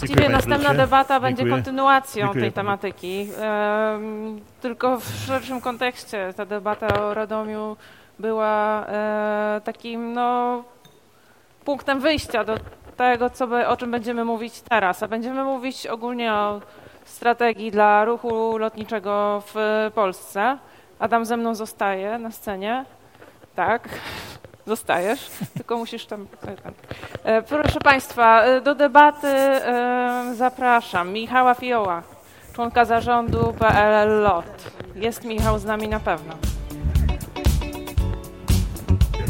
Właściwie następna debata będzie Dziękuję. kontynuacją Dziękuję tej panu. tematyki. Em, tylko w szerszym kontekście ta debata o Radomiu była e, takim no, punktem wyjścia do tego, co by, o czym będziemy mówić teraz. A będziemy mówić ogólnie o strategii dla ruchu lotniczego w Polsce. Adam ze mną zostaje na scenie. Tak, zostajesz, tylko musisz tam. tam. E, Proszę Państwa, e, do debaty e, zapraszam Michała Fioła, członka zarządu PLL LOT. Jest Michał z nami na pewno.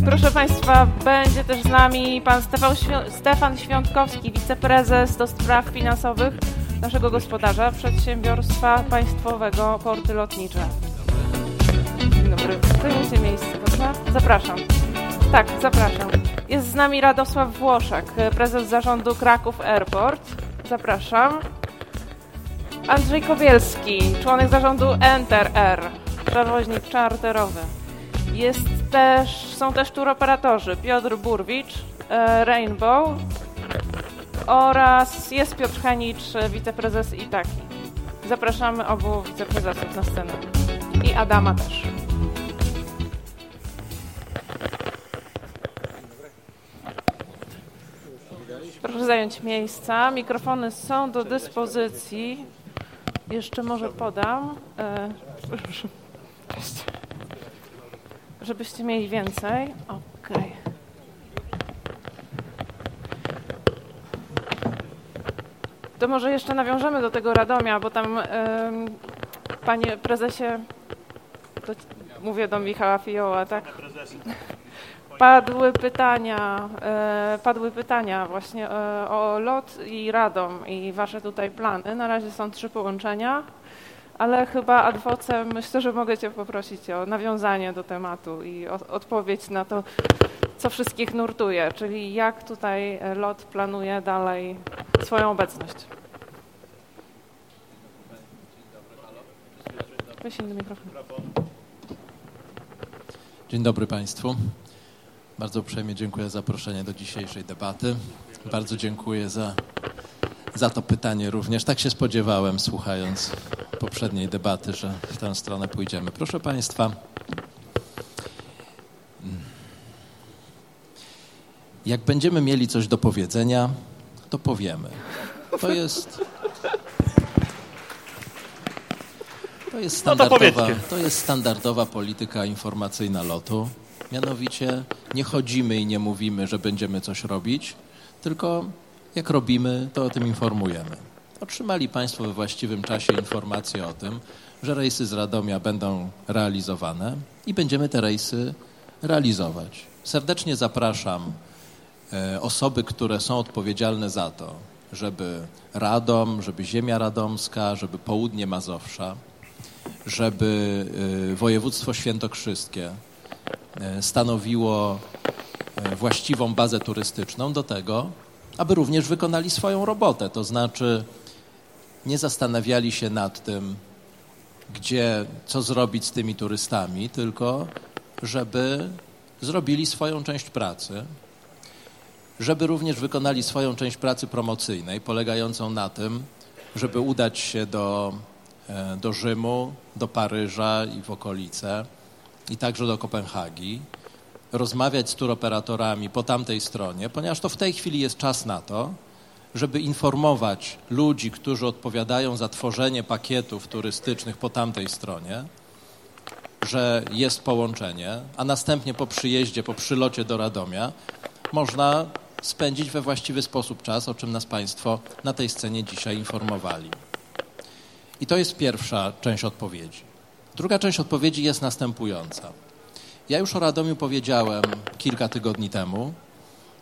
Proszę Państwa, będzie też z nami pan Stefan, Świ- Stefan Świątkowski, wiceprezes do spraw finansowych naszego gospodarza Przedsiębiorstwa Państwowego Porty Lotnicze. Dzień dobry, zajmijcie miejsce, dobrze? Zapraszam. Tak, zapraszam. Jest z nami Radosław Włoszek, prezes zarządu Kraków Airport. Zapraszam. Andrzej Kobielski, członek zarządu Enter Air, przewoźnik czarterowy. Jest też, są też turoperatorzy Piotr Burwicz, e, Rainbow oraz jest Piotr Henicz, e, wiceprezes Itaki. Zapraszamy obu wiceprezesów na scenę. I Adama też. Proszę zająć miejsca. Mikrofony są do dyspozycji. Jeszcze może podam. E. Żebyście mieli więcej. Okej. To może jeszcze nawiążemy do tego Radomia, bo tam, panie prezesie, mówię do Michała Fioła, tak? Padły pytania, e, padły pytania właśnie e, o LOT i Radom i wasze tutaj plany. Na razie są trzy połączenia, ale chyba ad vocem myślę, że mogę cię poprosić o nawiązanie do tematu i o, odpowiedź na to, co wszystkich nurtuje, czyli jak tutaj LOT planuje dalej swoją obecność. Dzień dobry Państwu. Bardzo uprzejmie dziękuję za zaproszenie do dzisiejszej debaty. Bardzo dziękuję za, za to pytanie również. Tak się spodziewałem, słuchając poprzedniej debaty, że w tę stronę pójdziemy. Proszę Państwa, jak będziemy mieli coś do powiedzenia, to powiemy. To jest. To jest No standardowa, to jest standardowa polityka informacyjna lotu. Mianowicie nie chodzimy i nie mówimy, że będziemy coś robić, tylko jak robimy, to o tym informujemy. Otrzymali Państwo we właściwym czasie informację o tym, że rejsy z Radomia będą realizowane i będziemy te rejsy realizować. Serdecznie zapraszam e, osoby, które są odpowiedzialne za to, żeby Radom, żeby ziemia radomska, żeby południe Mazowsza, żeby y, województwo świętokrzyskie stanowiło y, właściwą bazę turystyczną do tego, aby również wykonali swoją robotę. To znaczy nie zastanawiali się nad tym, gdzie, co zrobić z tymi turystami, tylko żeby zrobili swoją część pracy, żeby również wykonali swoją część pracy promocyjnej, polegającą na tym, żeby udać się do, e, do Rzymu, do Paryża i w okolice, i także do Kopenhagi, rozmawiać z turoperatorami po tamtej stronie, ponieważ to w tej chwili jest czas na to, żeby informować ludzi, którzy odpowiadają za tworzenie pakietów turystycznych po tamtej stronie, że jest połączenie, a następnie po przyjeździe, po przylocie do Radomia można spędzić we właściwy sposób czas, o czym nas Państwo na tej scenie dzisiaj informowali. I to jest pierwsza część odpowiedzi. Druga część odpowiedzi jest następująca. Ja już o Radomiu powiedziałem kilka tygodni temu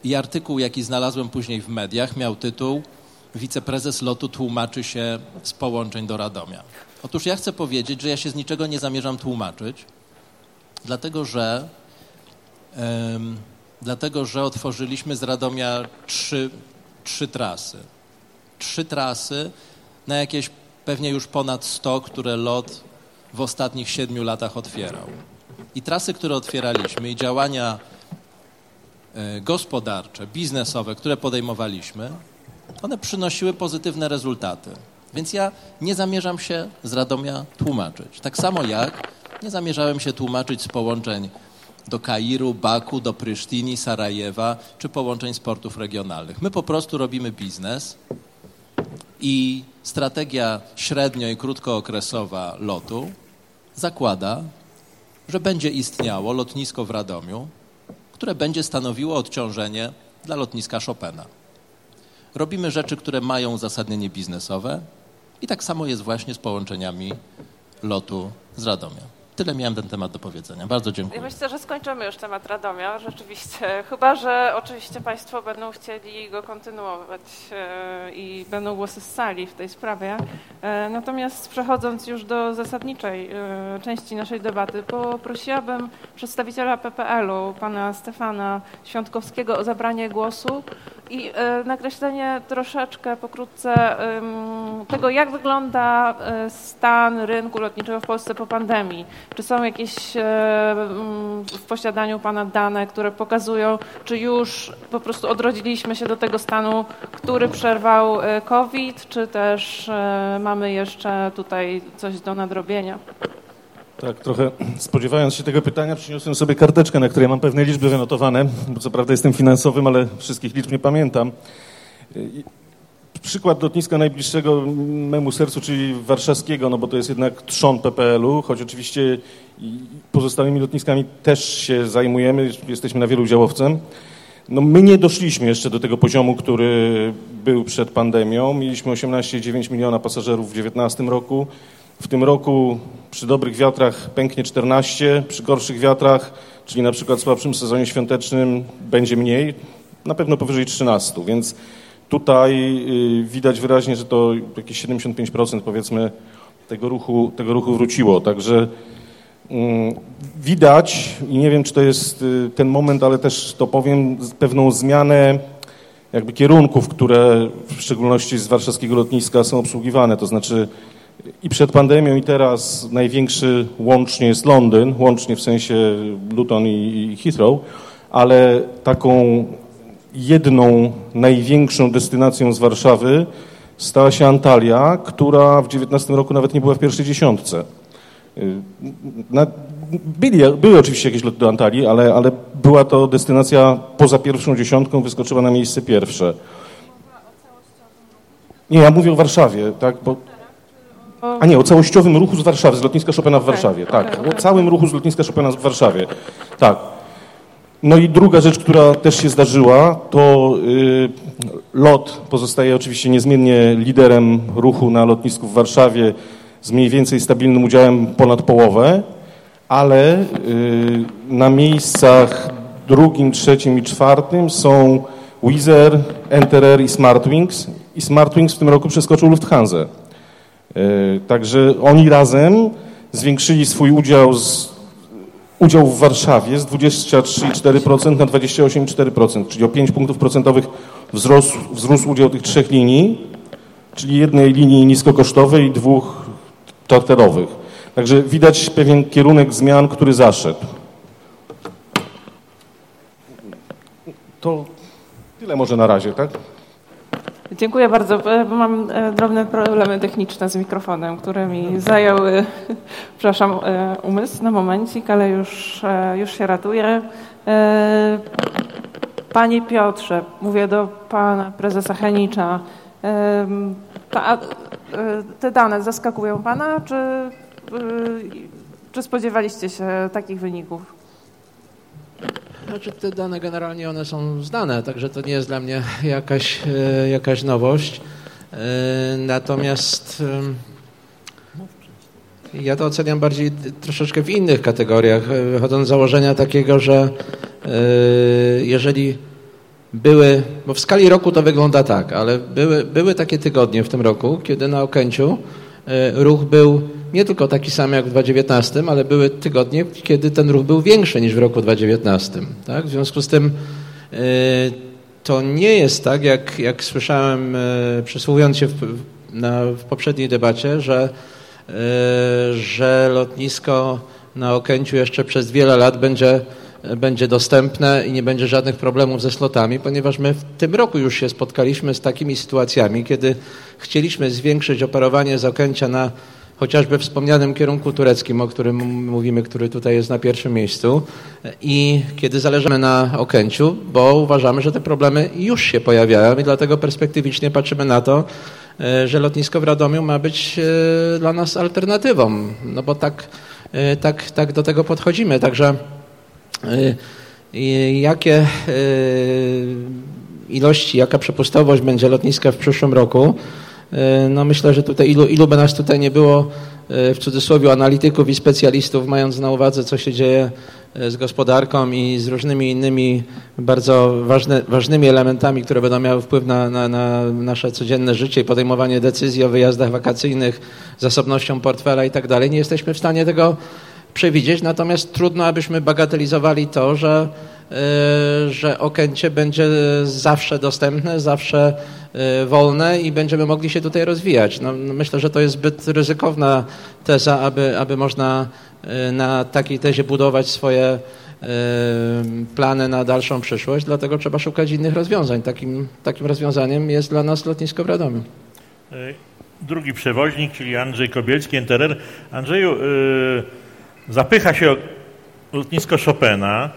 i artykuł, jaki znalazłem później w mediach, miał tytuł Wiceprezes lotu tłumaczy się z połączeń do Radomia. Otóż ja chcę powiedzieć, że ja się z niczego nie zamierzam tłumaczyć, dlatego że, em, dlatego, że otworzyliśmy z Radomia trzy, trzy trasy. Trzy trasy na jakieś pewnie już ponad 100, które lot w ostatnich siedmiu latach otwierał. I trasy, które otwieraliśmy i działania e, gospodarcze, biznesowe, które podejmowaliśmy, one przynosiły pozytywne rezultaty. Więc ja nie zamierzam się z Radomia tłumaczyć. Tak samo jak nie zamierzałem się tłumaczyć z połączeń do Kairu, Baku, do Prysztini, Sarajewa czy połączeń sportów regionalnych. My po prostu robimy biznes i strategia średnio i krótkookresowa lotu zakłada, że będzie istniało lotnisko w Radomiu, które będzie stanowiło odciążenie dla lotniska Chopina. Robimy rzeczy, które mają uzasadnienie biznesowe i tak samo jest właśnie z połączeniami lotu z Radomia. Tyle miałem ten temat do powiedzenia. Bardzo dziękuję. Ja myślę, że skończymy już temat Radomia, rzeczywiście. Chyba, że oczywiście Państwo będą chcieli go kontynuować e, i będą głosy z sali w tej sprawie. E, natomiast przechodząc już do zasadniczej e, części naszej debaty, poprosiłabym przedstawiciela PPL-u, pana Stefana Świątkowskiego o zabranie głosu i nakreślenie troszeczkę pokrótce tego, jak wygląda stan rynku lotniczego w Polsce po pandemii. Czy są jakieś mm, w posiadaniu Pana dane, które pokazują, czy już po prostu odrodziliśmy się do tego stanu, który przerwał COVID, czy też mamy jeszcze tutaj coś do nadrobienia? Tak, trochę spodziewając się tego pytania, przyniosłem sobie karteczkę, na której mam pewne liczby wynotowane, bo co prawda jestem finansowym, ale wszystkich liczb nie pamiętam. Przykład lotniska najbliższego memu sercu, czyli warszawskiego, no bo to jest jednak trzon PPL-u, choć oczywiście pozostałymi lotniskami też się zajmujemy, jesteśmy na wielu udziałowcem. No my nie doszliśmy jeszcze do tego poziomu, który był przed pandemią. Mieliśmy 18,9 miliona pasażerów w 2019 roku. W tym roku przy dobrych wiatrach pęknie 14, przy gorszych wiatrach, czyli na przykład w słabszym sezonie świątecznym będzie mniej, na pewno powyżej 13, więc Tutaj y, widać wyraźnie, że to jakieś 75% powiedzmy tego ruchu, tego ruchu wróciło. Także mm, widać i nie wiem, czy to jest y, ten moment, ale też to powiem, pewną zmianę jakby kierunków, które w szczególności z warszawskiego lotniska są obsługiwane. To znaczy i przed pandemią i teraz największy łącznie jest Londyn, łącznie w sensie Luton i Heathrow, ale taką jedną największą destynacją z Warszawy stała się Antalya, która w 19 roku nawet nie była w pierwszej dziesiątce. Y, na, byli, były oczywiście jakieś loty do Antalii, ale, ale była to destynacja poza pierwszą dziesiątką, wyskoczyła na miejsce pierwsze. Nie, ja mówię o Warszawie, tak, bo... A nie, o całościowym ruchu z Warszawy, z lotniska Chopina w Warszawie, tak, o całym ruchu z lotniska Chopina w Warszawie, tak. No i druga rzecz, która też się zdarzyła, to y, LOT pozostaje oczywiście niezmiennie liderem ruchu na lotnisku w Warszawie z mniej więcej stabilnym udziałem ponad połowę, ale y, na miejscach drugim, trzecim i czwartym są Wizz Air, Enter i Smartwings i Smartwings w tym roku przeskoczył Lufthansa. Y, także oni razem zwiększyli swój udział z udział w Warszawie z 23,4% na 28,4%, czyli o 5 punktów procentowych wzrósł, wzrósł udział tych trzech linii, czyli jednej linii niskokosztowej i dwóch charterowych. Także widać pewien kierunek zmian, który zaszedł. To tyle może na razie, tak? Dziękuję bardzo. E, mam e, drobne problemy techniczne z mikrofonem, które mi zajęły, przepraszam, e, umysł na momencik, ale już, już się ratuje. Panie Piotrze, mówię do pana prezesa Henicza. Te dane zaskakują pana, czy, czy spodziewaliście się takich wyników? Znaczy te dane generalnie one są znane, także to nie jest dla mnie jakaś, e, jakaś nowość. E, natomiast ja to oceniam bardziej troszeczkę w innych kategoriach, e, wychodząc z założenia takiego, że jeżeli były, bo w skali roku to wygląda tak, ale były, były takie tygodnie w tym roku, kiedy na Okęciu ruch był nie tylko taki sam jak w 2019, ale były tygodnie, kiedy ten ruch był większy niż w roku 2019. Tak? W związku z tym e, to nie jest tak, jak, jak słyszałem e, przysłuchując się w, na, w poprzedniej debacie, że, e, że lotnisko na Okęciu jeszcze przez wiele lat będzie będzie dostępne i nie będzie żadnych problemów ze slotami, ponieważ my w tym roku już się spotkaliśmy z takimi sytuacjami, kiedy chcieliśmy zwiększyć operowanie z Okęcia na chociażby wspomnianym kierunku tureckim, o którym mówimy, który tutaj jest na pierwszym miejscu. I kiedy zależymy na Okęciu, bo uważamy, że te problemy już się pojawiają i dlatego perspektywicznie patrzymy na to, e, że lotnisko w Radomiu ma być e, dla nas alternatywą, no bo tak, e, tak, tak do tego podchodzimy. Także jakie ilości, jaka przepustowość będzie lotniska w przyszłym roku, no myślę, że tutaj ilu, ilu by nas tutaj nie było e, w cudzysłowie analityków i specjalistów, mając na uwadze, co się dzieje e, z gospodarką i z różnymi innymi bardzo ważne, ważnymi elementami, które będą miały wpływ na, na, na, nasze codzienne życie i podejmowanie decyzji o wyjazdach wakacyjnych, zasobnością portfela i tak dalej. Nie jesteśmy w stanie tego przewidzieć, natomiast trudno, abyśmy bagatelizowali to, że że Okęcie będzie zawsze dostępne, zawsze y, wolne i będziemy mogli się tutaj rozwijać. No, no, myślę, że to jest zbyt ryzykowna teza, aby, aby można y, na takiej tezie budować swoje plany na dalszą przyszłość, dlatego trzeba szukać innych rozwiązań. Takim, takim rozwiązaniem jest dla nas lotnisko w Radomiu. Drugi przewoźnik, czyli Andrzej Kobielski, NTR. Andrzeju, zapycha się lotnisko Chopina.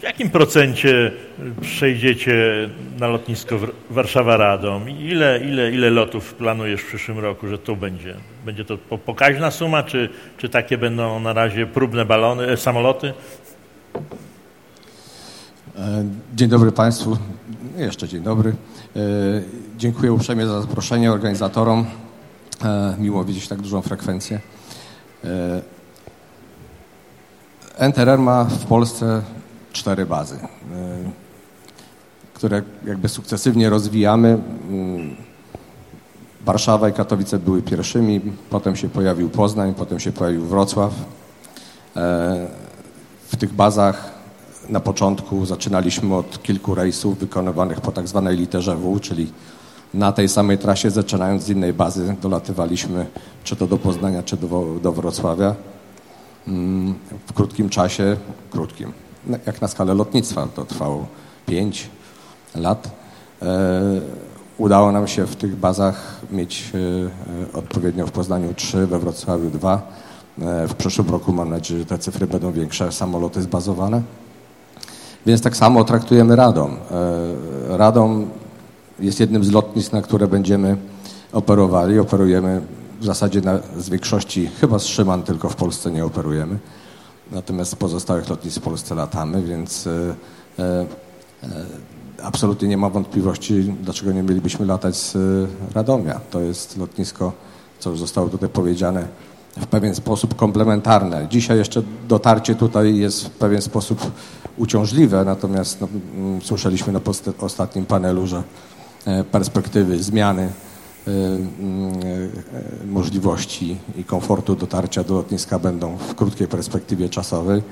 W jakim procencie przejdziecie na lotnisko Warszawa-Radom? Ile, ile, ile lotów planujesz w przyszłym roku, że to będzie? Będzie to pokaźna suma, czy, czy takie będą na razie próbne balony, e, samoloty? E, dzień dobry Państwu. Jeszcze dzień dobry. E, dziękuję uprzejmie za zaproszenie organizatorom. Miło widzieć tak dużą frekwencję. NTRR ma w Polsce cztery bazy, y, które jakby sukcesywnie rozwijamy. Y, Warszawa i Katowice były pierwszymi, potem się pojawił Poznań, potem się pojawił Wrocław. E, w tych bazach na początku zaczynaliśmy od kilku rejsów wykonywanych po tak zwanej literze W, czyli na tej samej trasie, zaczynając z innej bazy, dolatywaliśmy czy to do Poznania, czy do, do Wrocławia. W krótkim czasie, krótkim, jak na skalę lotnictwa, to trwało 5 lat, e, udało nam się w tych bazach mieć e, odpowiednio w Poznaniu 3, we Wrocławiu 2. E, w przyszłym roku mam nadzieję, że te cyfry będą większe, samoloty zbazowane. Więc tak samo traktujemy Radom. Radom jest jednym z lotnisk, na które będziemy operowali. Operujemy w zasadzie na, z większości, chyba z Szyman tylko w Polsce nie operujemy. Natomiast z pozostałych lotnisk w Polsce latamy, więc e, e, e, absolutnie nie ma wątpliwości, dlaczego nie mielibyśmy latać z e, Radomia. To jest lotnisko, co już zostało tutaj powiedziane, w pewien sposób komplementarne. Dzisiaj jeszcze dotarcie tutaj jest w pewien sposób uciążliwe, natomiast no, mm, słyszeliśmy na ostatnim panelu, że e, perspektywy zmiany możliwości i komfortu dotarcia do lotniska będą w krótkiej perspektywie czasowej.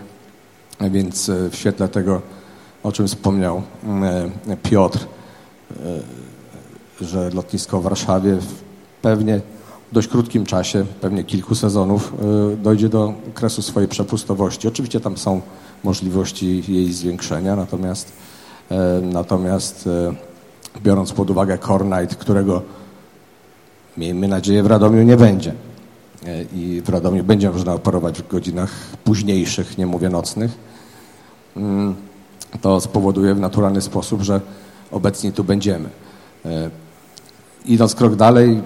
Więc y, w świetle tego, o czym wspomniał Piotr, że lotnisko w Warszawie pewnie w dość krótkim czasie, pewnie kilku sezonów, dojdzie do kresu swojej przepustowości. Oczywiście tam są możliwości jej zwiększenia, natomiast, natomiast biorąc pod uwagę Core Night, którego miejmy nadzieję, w Radomiu nie będzie. E, I w Radomiu będzie można operować w godzinach późniejszych, nie mówię nocnych. Mm, to spowoduje w naturalny sposób, że obecnie tu będziemy. E, idąc krok dalej, mm,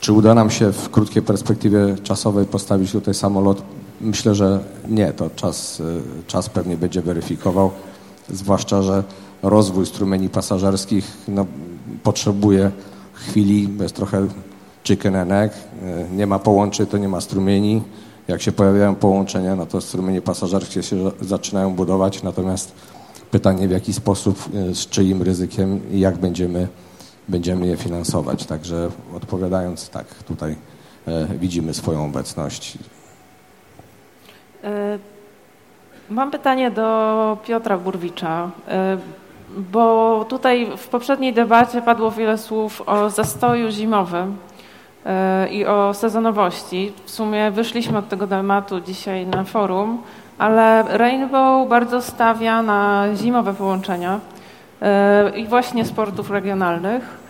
czy uda nam się w krótkiej perspektywie czasowej postawić tutaj samolot? Myślę, że nie. To czas, e, czas pewnie będzie weryfikował. Zwłaszcza, że rozwój strumieni pasażerskich no, potrzebuje chwili, jest trochę chicken and egg, e, nie ma połączeń, to nie ma strumieni. Jak się pojawiają połączenia, no to strumienie pasażerskie się zaczynają budować, natomiast pytanie w jaki sposób, e, z czyim ryzykiem i jak będziemy, będziemy je finansować. Także odpowiadając tak, tutaj e, widzimy swoją obecność. Mam pytanie do Piotra Burwicza bo tutaj w poprzedniej debacie padło wiele słów o zastoju zimowym e, i o sezonowości. W sumie wyszliśmy od tego tematu dzisiaj na forum, ale Rainbow bardzo stawia na zimowe połączenia i właśnie sportów regionalnych.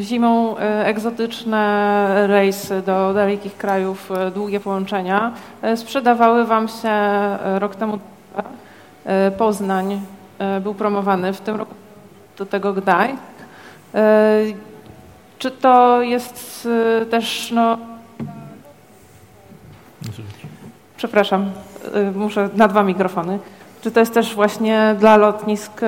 Zimą egzotyczne rejsy do dalekich krajów, długie połączenia sprzedawały Wam się rok temu. Poznań był promowany w tym roku do tego Gdańsk. Czy to jest też no, Przepraszam, muszę na dwa mikrofony. Czy to jest też właśnie dla lotnisk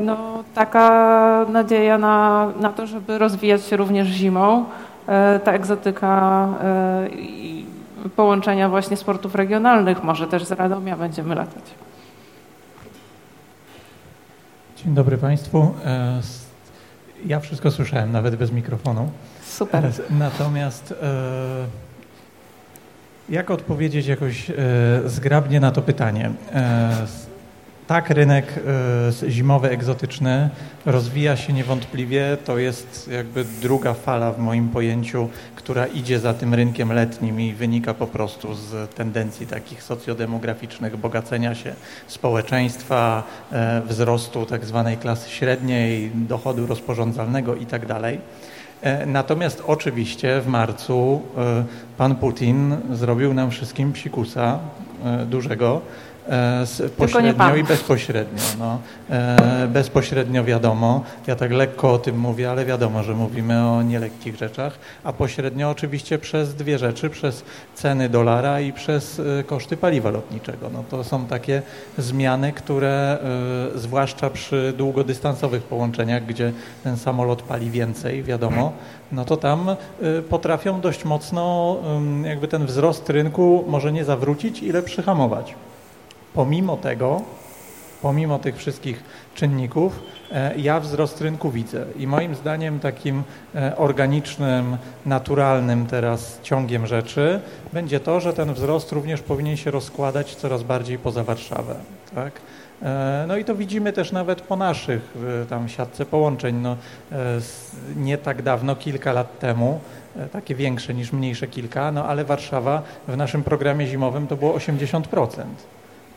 no, taka nadzieja na, na to, żeby rozwijać się również zimą? Ta egzotyka i połączenia właśnie sportów regionalnych, może też z Radomia będziemy latać. Dzień dobry Państwu. E, ja wszystko słyszałem, nawet bez mikrofonu. Super. E, natomiast e, jak odpowiedzieć jakoś zgrabnie na to pytanie? E, tak, rynek e, zimowy, egzotyczny rozwija się niewątpliwie. To jest jakby druga fala w moim pojęciu, która idzie za tym rynkiem letnim i wynika po prostu z tendencji takich socjodemograficznych, bogacenia się społeczeństwa, wzrostu tak zwanej klasy średniej, dochodu rozporządzalnego itd. Tak E, natomiast oczywiście w marcu e, pan Putin zrobił nam wszystkim psikusa e, dużego, E, pośrednio i bezpośrednio. No. E, bezpośrednio wiadomo, ja tak lekko o tym mówię, ale wiadomo, że mówimy o nielekkich rzeczach, a pośrednio oczywiście przez dwie rzeczy, przez ceny dolara i przez e, koszty paliwa lotniczego. No to są takie zmiany, które zwłaszcza przy długodystansowych połączeniach, gdzie ten samolot pali więcej, wiadomo, no to tam potrafią dość mocno jakby ten wzrost rynku może nie zawrócić, ile przyhamować pomimo tego, pomimo tych wszystkich czynników, e, ja wzrost rynku widzę. I moim zdaniem takim e, organicznym, naturalnym teraz ciągiem rzeczy będzie to, że ten wzrost również powinien się rozkładać coraz bardziej poza Warszawę. Tak? E, no i to widzimy też nawet po naszych tam siatce połączeń. No, nie tak dawno, kilka lat temu, takie większe niż mniejsze kilka, no ale Warszawa w naszym programie zimowym to było 80%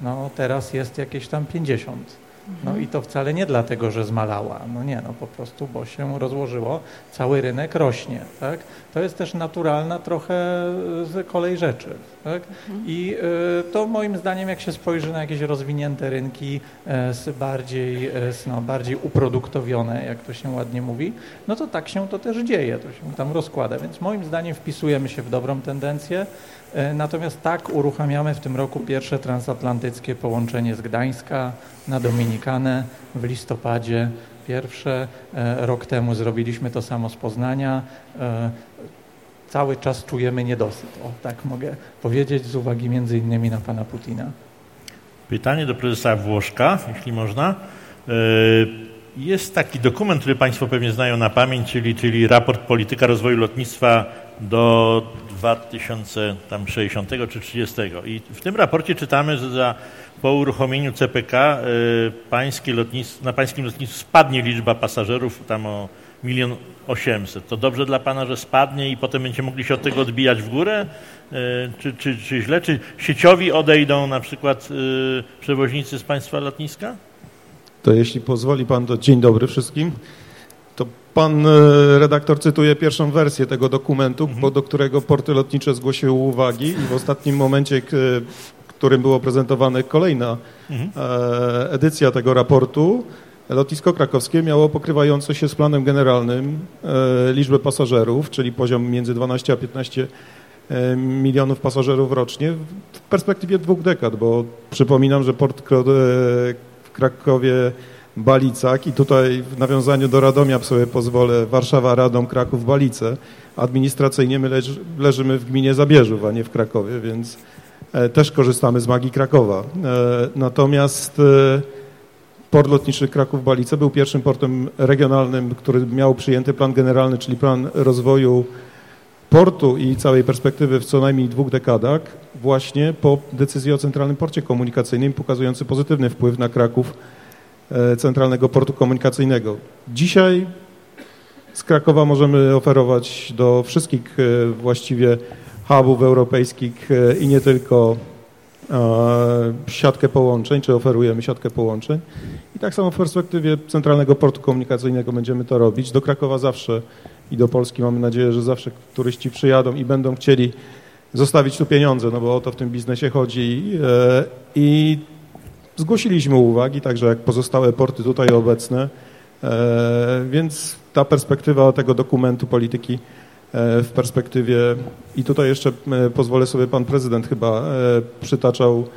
no teraz jest jakieś tam 50. No i to wcale nie dlatego, że zmalała. No nie, no po prostu, bo się rozłożyło, cały rynek rośnie, tak? To jest też naturalna trochę z kolei rzeczy, tak? I y, to moim zdaniem, jak się spojrzy na jakieś rozwinięte rynki y, bardziej, no, bardziej uproduktowione, jak to się ładnie mówi, no to tak się to też dzieje, to się tam rozkłada, więc moim zdaniem wpisujemy się w dobrą tendencję. E, natomiast tak uruchamiamy w tym roku pierwsze transatlantyckie połączenie z Gdańska na Dominikanę w listopadzie. Pierwsze e, rok temu zrobiliśmy to samo z Poznania. E, cały czas czujemy niedosyt, o tak mogę powiedzieć, z uwagi między innymi na pana Putina. Pytanie do prezesa Włoszka, jeśli można. Jest taki dokument, który Państwo pewnie znają na pamięć, czyli, czyli raport Polityka Rozwoju Lotnictwa do 2060 czy 30. I w tym raporcie czytamy, że za, po uruchomieniu CPK y, pańskie na pańskim lotnisku spadnie liczba pasażerów tam o milion osiemset. To dobrze dla Pana, że spadnie i potem będziecie mogli się od tego odbijać w górę? Y, czy, czy, czy źle? Czy sieciowi odejdą na przykład y, przewoźnicy z Państwa lotniska? To jeśli pozwoli Pan, to dzień dobry wszystkim. Pan e, redaktor cytuje pierwszą wersję tego dokumentu, mhm. do którego porty lotnicze zgłosiły uwagi i w ostatnim momencie, w którym było prezentowane kolejna mhm. E, edycja tego raportu, lotnisko krakowskie miało pokrywające się z planem generalnym e, liczbę pasażerów, czyli poziom między 12 a 15 milionów pasażerów rocznie w perspektywie dwóch dekad, bo przypominam, że port w Krakowie Balicach i tutaj w nawiązaniu do Radomia sobie pozwolę, Warszawa, Radom, Kraków, Balice. Administracyjnie my leż, leżymy w gminie Zabierzów, a nie w Krakowie, więc e, też korzystamy z magii Krakowa. E, natomiast e, port lotniczy Kraków-Balice był pierwszym portem regionalnym, który miał przyjęty plan generalny, czyli plan rozwoju portu i całej perspektywy w co najmniej dwóch dekadach, właśnie po decyzji o Centralnym Porcie Komunikacyjnym, pokazujący pozytywny wpływ na Kraków Centralnego Portu Komunikacyjnego. Dzisiaj z Krakowa możemy oferować do wszystkich e, właściwie hubów europejskich e, i nie tylko siatkę połączeń, czy oferujemy siatkę połączeń. I tak samo w perspektywie Centralnego Portu Komunikacyjnego będziemy to robić. Do Krakowa zawsze i do Polski mamy nadzieję, że zawsze turyści przyjadą i będą chcieli zostawić tu pieniądze, no bo o to w tym biznesie chodzi. E, I zgłosiliśmy uwagi, także jak pozostałe porty tutaj obecne, e, więc ta perspektywa tego dokumentu polityki e, w perspektywie i tutaj jeszcze pozwolę sobie, pan prezydent chyba przytaczał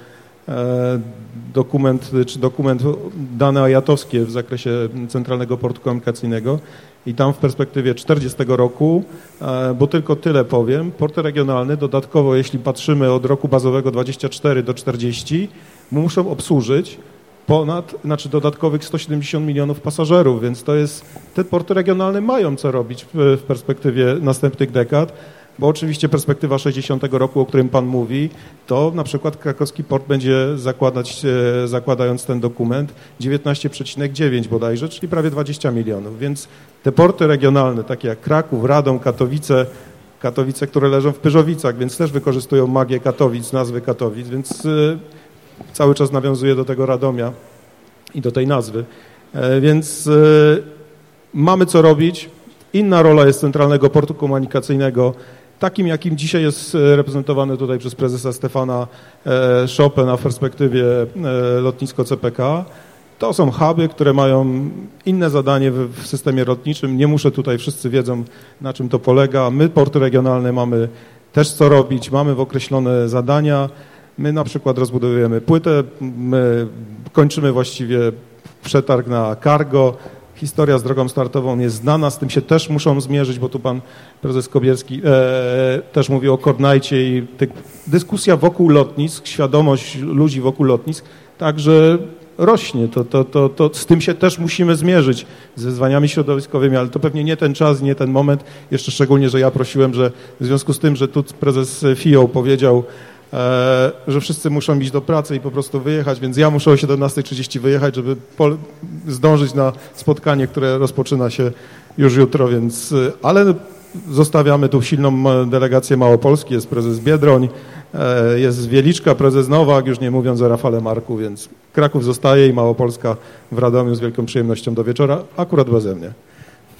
dokument, czy dokument dane ajatowskie w zakresie Centralnego Portu Komunikacyjnego. I tam w perspektywie 40 roku, e, bo tylko tyle powiem, porty regionalne dodatkowo, jeśli patrzymy od roku bazowego 24 do 40, muszą obsłużyć ponad, znaczy dodatkowych 170 milionów pasażerów, więc to jest, te porty regionalne mają co robić w perspektywie następnych dekad bo oczywiście perspektywa 60 roku, o którym Pan mówi, to na przykład krakowski port będzie zakładać, e, zakładając ten dokument 19,9 bodajże, czyli prawie 20 milionów, więc te porty regionalne, takie jak Kraków, Radom, Katowice, Katowice, które leżą w Pyrzowicach, więc też wykorzystują magię Katowic, nazwy Katowic, więc e, cały czas nawiązuje do tego Radomia i do tej nazwy. E, więc mamy co robić. Inna rola jest Centralnego Portu Komunikacyjnego, takim, jakim dzisiaj jest e, reprezentowany tutaj przez prezesa Stefana e, Chopin w perspektywie e, lotnisko CPK. To są huby, które mają inne zadanie w, systemie lotniczym. Nie muszę tutaj, wszyscy wiedzą, na czym to polega. My, porty regionalne, mamy też co robić, mamy określone zadania. My na przykład rozbudowujemy płytę, my kończymy właściwie przetarg na cargo, historia z drogą startową jest znana, z tym się też muszą zmierzyć, bo tu pan prezes Kobierski e, też mówił o Kornajcie i te, dyskusja wokół lotnisk, świadomość ludzi wokół lotnisk także rośnie. To, to, to, to z tym się też musimy zmierzyć, z wyzwaniami środowiskowymi, ale to pewnie nie ten czas, nie ten moment, jeszcze szczególnie, że ja prosiłem, że w związku z tym, że tu prezes FIO powiedział, że wszyscy muszą iść do pracy i po prostu wyjechać, więc ja muszę o 17.30 wyjechać, żeby zdążyć na spotkanie, które rozpoczyna się już jutro, więc, e, ale zostawiamy tu silną delegację Małopolski, jest prezes Biedroń, e, jest Wieliczka, prezes Nowak, już nie mówiąc o Rafale Marku, więc Kraków zostaje i Małopolska w Radomiu z wielką przyjemnością do wieczora, akurat beze mnie.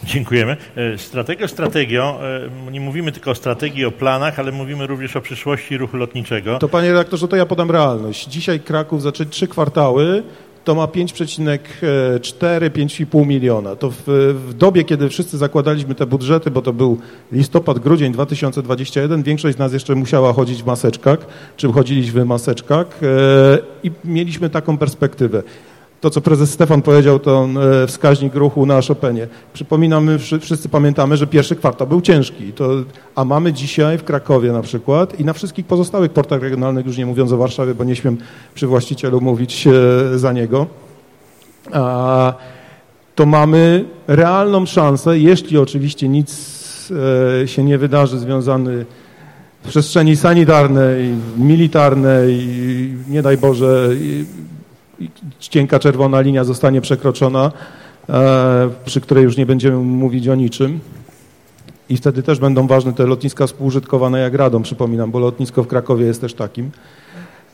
Dziękujemy. E, strategią, strategią, e, nie mówimy tylko o strategii, o planach, ale mówimy również o przyszłości ruchu lotniczego. To panie redaktorze, to ja podam realność. Dzisiaj Kraków zacząć trzy kwartały, to ma 5,4-5,5 miliona. To w, w, dobie, kiedy wszyscy zakładaliśmy te budżety, bo to był listopad, grudzień 2021, większość z nas jeszcze musiała chodzić w maseczkach, czy chodziliśmy w maseczkach e, i mieliśmy taką perspektywę to, co prezes Stefan powiedział, to e, wskaźnik ruchu na Chopinie. Przypominamy, wszyscy pamiętamy, że pierwszy kwartał był ciężki, to, a mamy dzisiaj w Krakowie na przykład i na wszystkich pozostałych portach regionalnych, już nie mówiąc o Warszawie, bo nie śmiem przy właścicielu mówić e, za niego, a, to mamy realną szansę, jeśli oczywiście nic e, się nie wydarzy związany w przestrzeni sanitarnej, militarnej, nie daj Boże, cienka czerwona linia zostanie przekroczona, e, przy której już nie będziemy mówić o niczym. I wtedy też będą ważne te lotniska współużytkowane jak Radom, przypominam, bo lotnisko w Krakowie jest też takim.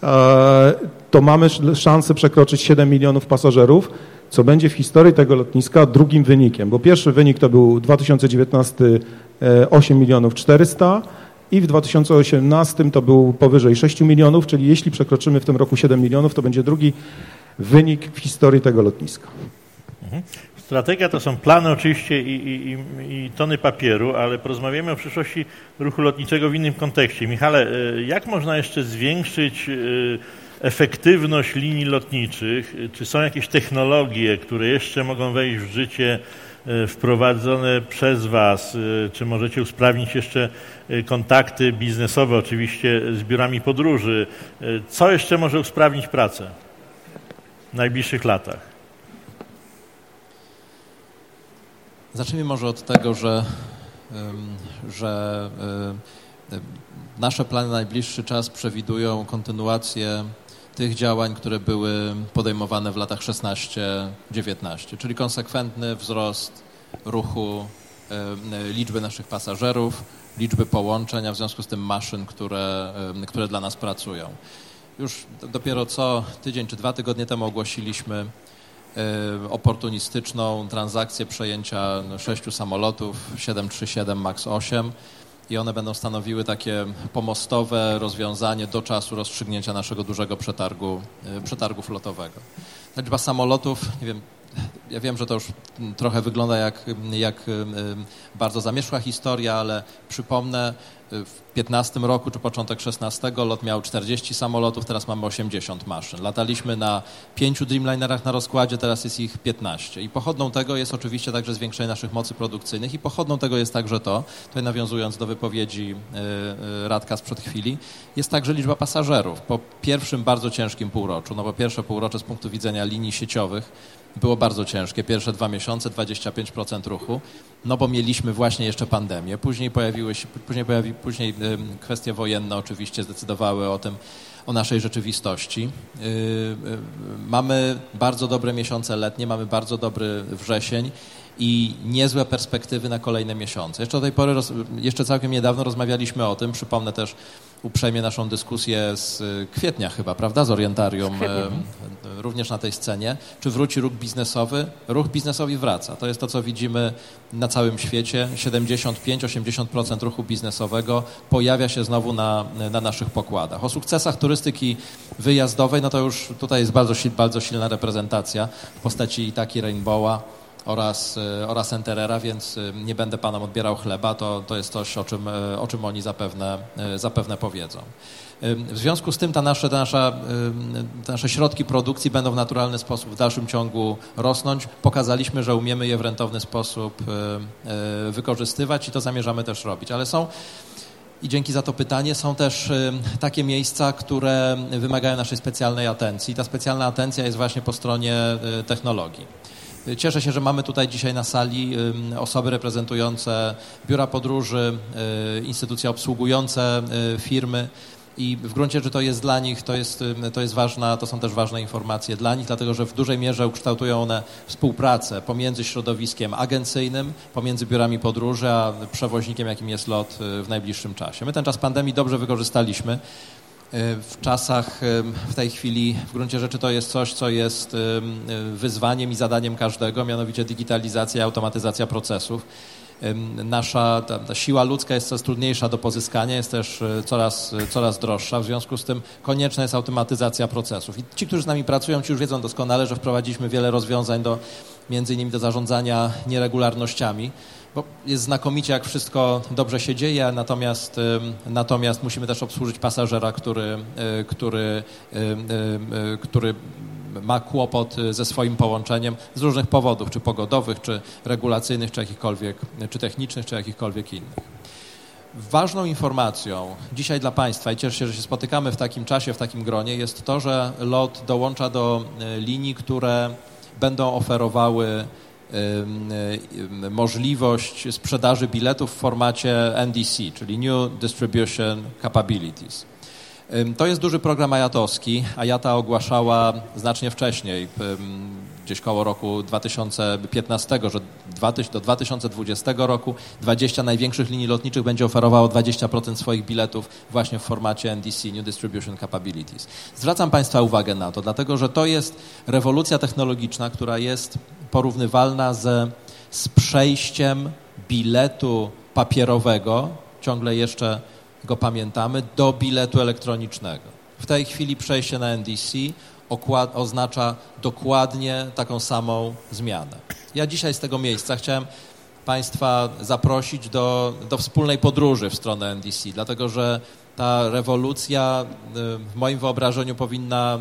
E, to mamy szansę przekroczyć 7 milionów pasażerów, co będzie w historii tego lotniska drugim wynikiem, bo pierwszy wynik to był 2019 8 e, milionów 400 i w 2018 to był powyżej 6 milionów, czyli jeśli przekroczymy w tym roku 7 milionów, to będzie drugi wynik w historii tego lotniska. Mhm. Strategia to są plany oczywiście i, i, i, tony papieru, ale porozmawiamy o przyszłości ruchu lotniczego w innym kontekście. Michale, e, jak można jeszcze zwiększyć e, efektywność linii lotniczych? Czy są jakieś technologie, które jeszcze mogą wejść w życie e, wprowadzone przez Was? Czy możecie usprawnić jeszcze kontakty biznesowe, oczywiście z biurami podróży? Co jeszcze może usprawnić pracę? W najbliższych latach? Zacznijmy może od tego, że, że nasze plany na najbliższy czas przewidują kontynuację tych działań, które były podejmowane w latach 16-19, czyli konsekwentny wzrost ruchu, liczby naszych pasażerów, liczby połączeń, a w związku z tym maszyn, które, które dla nas pracują. Już dopiero co tydzień czy dwa tygodnie temu ogłosiliśmy oportunistyczną transakcję przejęcia sześciu samolotów 737 MAX 8 i one będą stanowiły takie pomostowe rozwiązanie do czasu rozstrzygnięcia naszego dużego przetargu, przetargu flotowego. Liczba samolotów, nie wiem, ja wiem, że to już trochę wygląda jak, jak bardzo zamierzchła historia, ale przypomnę, w 15 roku czy początek 16 lot miał 40 samolotów, teraz mamy 80 maszyn. Lataliśmy na pięciu Dreamlinerach na rozkładzie, teraz jest ich 15. I pochodną tego jest oczywiście także zwiększenie naszych mocy produkcyjnych i pochodną tego jest także to, tutaj nawiązując do wypowiedzi e, e, Radka sprzed chwili, jest także liczba pasażerów. Po pierwszym bardzo ciężkim półroczu, no bo pierwsze półrocze z punktu widzenia linii sieciowych było bardzo ciężkie. Pierwsze dwa miesiące 25% ruchu, no bo mieliśmy właśnie jeszcze pandemię. Później pojawiły się, później, pojawi, później kwestie wojenne oczywiście zdecydowały o tym, o naszej rzeczywistości. Y, y, mamy bardzo dobre miesiące letnie, mamy bardzo dobry wrzesień i niezłe perspektywy na kolejne miesiące. Jeszcze do tej pory, jeszcze całkiem niedawno rozmawialiśmy o tym, przypomnę też uprzejmie naszą dyskusję z kwietnia chyba, prawda, z Orientarium, również na tej scenie. Czy wróci ruch biznesowy? Ruch biznesowy wraca. To jest to, co widzimy na całym świecie. 75-80% ruchu biznesowego pojawia się znowu na, na naszych pokładach. O sukcesach turystyki wyjazdowej, no to już tutaj jest bardzo, bardzo silna reprezentacja w postaci taki Rainbowa oraz, e, oraz Enterera, więc e, nie będę panom odbierał chleba, to, to jest coś, o czym, e, o czym oni zapewne, zapewne powiedzą. W związku z tym ta nasze, ta nasza, te nasze środki produkcji będą w naturalny sposób w dalszym ciągu rosnąć. Pokazaliśmy, że umiemy je w rentowny sposób wykorzystywać i to zamierzamy też robić. Ale są i dzięki za to pytanie są też takie miejsca, które wymagają naszej specjalnej atencji. Ta specjalna atencja jest właśnie po stronie technologii. Cieszę się, że mamy tutaj dzisiaj na sali osoby reprezentujące biura podróży, y, instytucje obsługujące y, firmy. I w gruncie rzeczy to jest dla nich, to jest, to jest ważna, to są też ważne informacje dla nich, dlatego że w dużej mierze ukształtują one współpracę pomiędzy środowiskiem agencyjnym, pomiędzy biurami podróży, a przewoźnikiem, jakim jest lot y, w najbliższym czasie. My ten czas pandemii dobrze wykorzystaliśmy. E, w czasach, e, w tej chwili w gruncie rzeczy to jest coś, co jest e, wyzwaniem i zadaniem każdego, mianowicie digitalizacja i automatyzacja procesów. Nasza ta, ta, siła ludzka jest coraz trudniejsza do pozyskania, jest też coraz, coraz droższa, w związku z tym konieczna jest automatyzacja procesów. I ci, którzy z nami pracują, ci już wiedzą doskonale, że wprowadziliśmy wiele rozwiązań do między innymi do zarządzania nieregularnościami jest znakomicie, jak wszystko dobrze się dzieje, natomiast, natomiast musimy też obsłużyć pasażera, który, który, który ma kłopot ze swoim połączeniem z różnych powodów, czy pogodowych, czy regulacyjnych, czy jakichkolwiek, czy technicznych, czy jakichkolwiek innych. Ważną informacją dzisiaj dla Państwa, i cieszę się, że się spotykamy w takim czasie, w takim gronie, jest to, że LOT dołącza do linii, które będą oferowały możliwość sprzedaży biletów w formacie NDC, czyli New Distribution Capabilities. To jest duży program ajatowski. Ajata ogłaszała znacznie wcześniej, gdzieś koło roku 2015, że do 2020 roku 20 największych linii lotniczych będzie oferowało 20% swoich biletów właśnie w formacie NDC, New Distribution Capabilities. Zwracam Państwa uwagę na to, dlatego że to jest rewolucja technologiczna, która jest porównywalna ze, z przejściem biletu papierowego, ciągle jeszcze go pamiętamy, do biletu elektronicznego. W tej chwili przejście na NDC oznacza dokładnie taką samą zmianę. Ja dzisiaj z tego miejsca chciałem Państwa zaprosić do, do wspólnej podróży w stronę NDC, dlatego że ta rewolucja y, w moim wyobrażeniu powinna,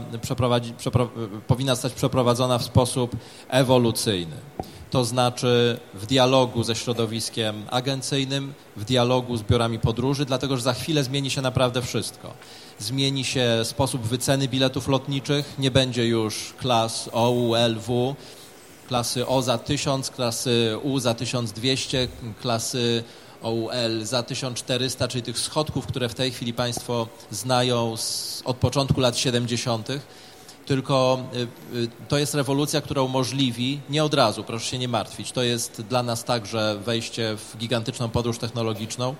powinna zostać przeprowadzona w sposób ewolucyjny. To znaczy w dialogu ze środowiskiem agencyjnym, w dialogu z biurami podróży, dlatego że za chwilę zmieni się naprawdę wszystko. Zmieni się sposób wyceny biletów lotniczych, nie będzie już klas OULW, klasy O za 1000, klasy U za 1200, klasy OUL za 1400, czyli tych schodków, które w tej chwili Państwo znają z, od początku lat 70., tylko y, y, to jest rewolucja, która umożliwi, nie od razu, proszę się nie martwić, to jest dla nas także wejście w gigantyczną podróż technologiczną,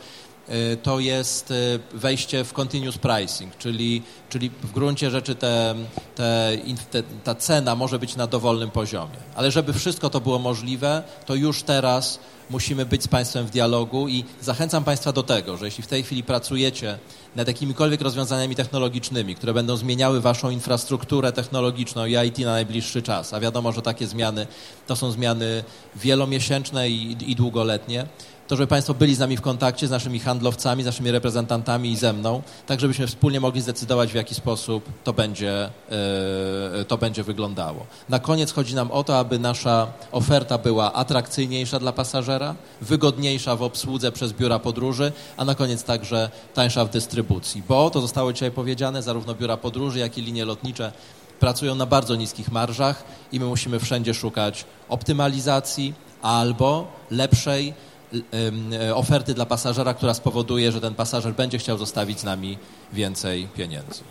to jest y, wejście w continuous pricing, czyli, czyli w gruncie rzeczy te, te, te, ta cena może być na dowolnym poziomie. Ale żeby wszystko to było możliwe, to już teraz musimy być z Państwem w dialogu i zachęcam Państwa do tego, że jeśli w tej chwili pracujecie nad jakimikolwiek rozwiązaniami technologicznymi, które będą zmieniały Waszą infrastrukturę technologiczną i IT na najbliższy czas, a wiadomo, że takie zmiany to są zmiany wielomiesięczne i, i długoletnie, to żeby Państwo byli z nami w kontakcie, z naszymi handlowcami, z naszymi reprezentantami i ze mną, tak żebyśmy wspólnie mogli zdecydować, w jaki sposób to będzie, yy, to będzie wyglądało. Na koniec chodzi nam o to, aby nasza oferta była atrakcyjniejsza dla pasażera, wygodniejsza w obsłudze przez biura podróży, a na koniec także tańsza w dystrybucji, bo to zostało dzisiaj powiedziane, zarówno biura podróży, jak i linie lotnicze pracują na bardzo niskich marżach i my musimy wszędzie szukać optymalizacji albo lepszej E, oferty dla pasażera, która spowoduje, że ten pasażer będzie chciał zostawić z nami więcej pieniędzy.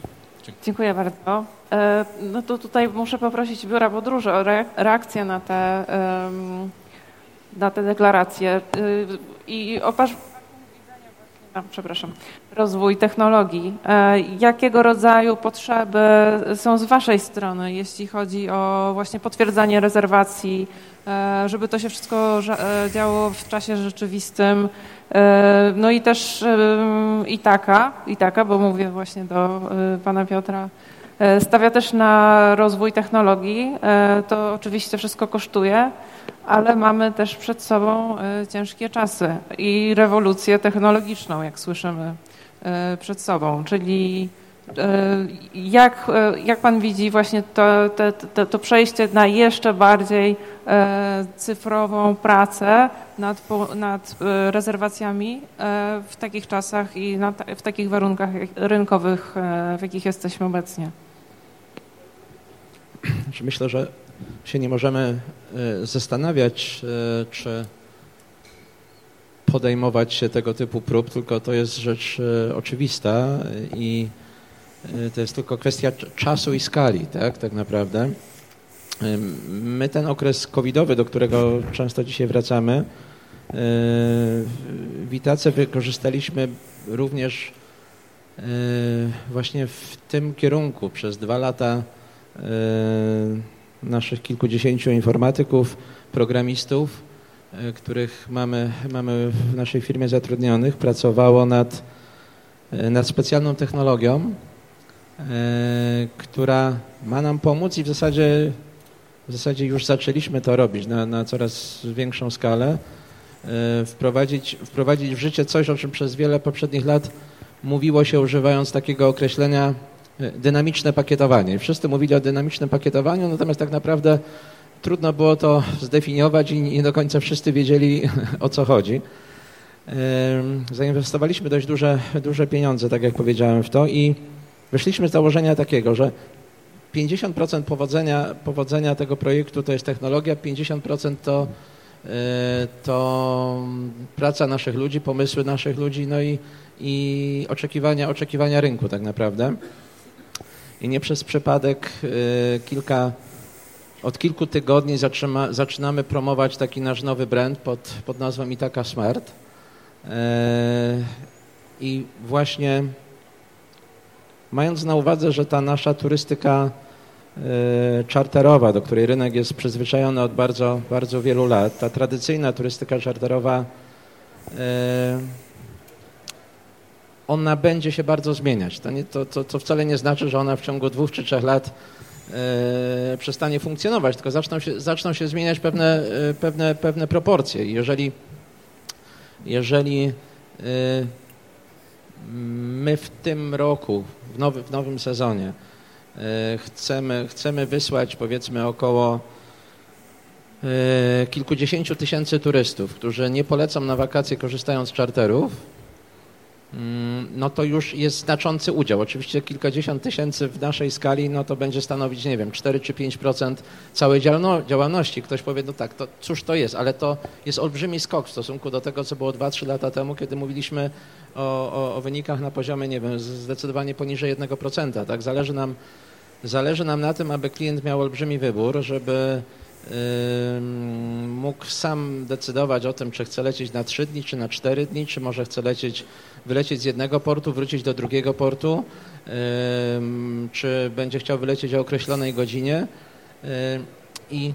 Dziękuję bardzo. E, no to tutaj muszę poprosić Biura Podróży o reakcję na te, na te deklaracje i o przepraszam, rozwój technologii. Jakiego rodzaju potrzeby są z Waszej strony, jeśli chodzi o właśnie potwierdzanie rezerwacji E, żeby to się wszystko e, działo w czasie rzeczywistym. E, no i też i taka, i taka, bo mówię właśnie do pana Piotra, stawia też na rozwój technologii. To oczywiście wszystko kosztuje, ale mamy też przed sobą ciężkie czasy i rewolucję technologiczną, jak słyszymy przed sobą, czyli jak, jak pan widzi właśnie to, to, to, przejście na jeszcze bardziej E, cyfrową pracę nad, nad e, rezerwacjami e, w takich czasach i w takich warunkach rynkowych, w jakich jesteśmy obecnie? Znaczy, myślę, że się nie możemy zastanawiać, czy podejmować się tego typu prób, tylko to jest rzecz oczywista i to jest tylko kwestia czasu i skali, tak, tak naprawdę. My ten okres covidowy, do którego często dzisiaj wracamy, w Itace wykorzystaliśmy również właśnie w tym kierunku. Przez dwa lata naszych kilkudziesięciu informatyków, programistów, których mamy, mamy w naszej firmie zatrudnionych, pracowało nad, nad specjalną technologią, która ma nam pomóc i w zasadzie w zasadzie już zaczęliśmy to robić na, na coraz większą skalę, e, wprowadzić, wprowadzić w życie coś, o czym przez wiele poprzednich lat mówiło się używając takiego określenia e, dynamiczne pakietowanie. Wszyscy mówili o dynamicznym pakietowaniu, natomiast tak naprawdę trudno było to zdefiniować i nie do końca wszyscy wiedzieli o co chodzi. E, zainwestowaliśmy dość duże, duże pieniądze, tak jak powiedziałem, w to i wyszliśmy z założenia takiego, że 50% powodzenia, powodzenia tego projektu to jest technologia, 50% to, e, to praca naszych ludzi, pomysły naszych ludzi, no i, i oczekiwania, oczekiwania rynku tak naprawdę. I nie przez przypadek e, kilka, od kilku tygodni zaczyna, zaczynamy promować taki nasz nowy brand pod, pod nazwą Itaka Smart. E, I właśnie mając na uwadze, że ta nasza turystyka E, czarterowa, do której rynek jest przyzwyczajony od bardzo, bardzo wielu lat. Ta tradycyjna turystyka czarterowa, ona będzie się bardzo zmieniać. To, nie, to, to, to wcale nie znaczy, że ona w ciągu dwóch czy trzech lat e, przestanie funkcjonować, tylko zaczną się, zaczną się zmieniać pewne, pewne, pewne proporcje. Jeżeli, jeżeli my w tym roku, w, nowy, w nowym sezonie, chcemy, chcemy wysłać powiedzmy około kilkudziesięciu tysięcy turystów, którzy nie polecą na wakacje korzystając z czarterów, no to już jest znaczący udział. Oczywiście kilkadziesiąt tysięcy w naszej skali, no to będzie stanowić, nie wiem, 4 czy 5% całej działalności. Ktoś powie, no tak, to cóż to jest, ale to jest olbrzymi skok w stosunku do tego, co było 2-3 lata temu, kiedy mówiliśmy o, o, o wynikach na poziomie, nie wiem, zdecydowanie poniżej 1%. Tak? Zależy nam Zależy nam na tym, aby klient miał olbrzymi wybór, żeby mógł sam decydować o tym, czy chce lecieć na 3 dni, czy na 4 dni, czy może chce lecieć, wylecieć z jednego portu, wrócić do drugiego portu, czy będzie chciał wylecieć o określonej godzinie. I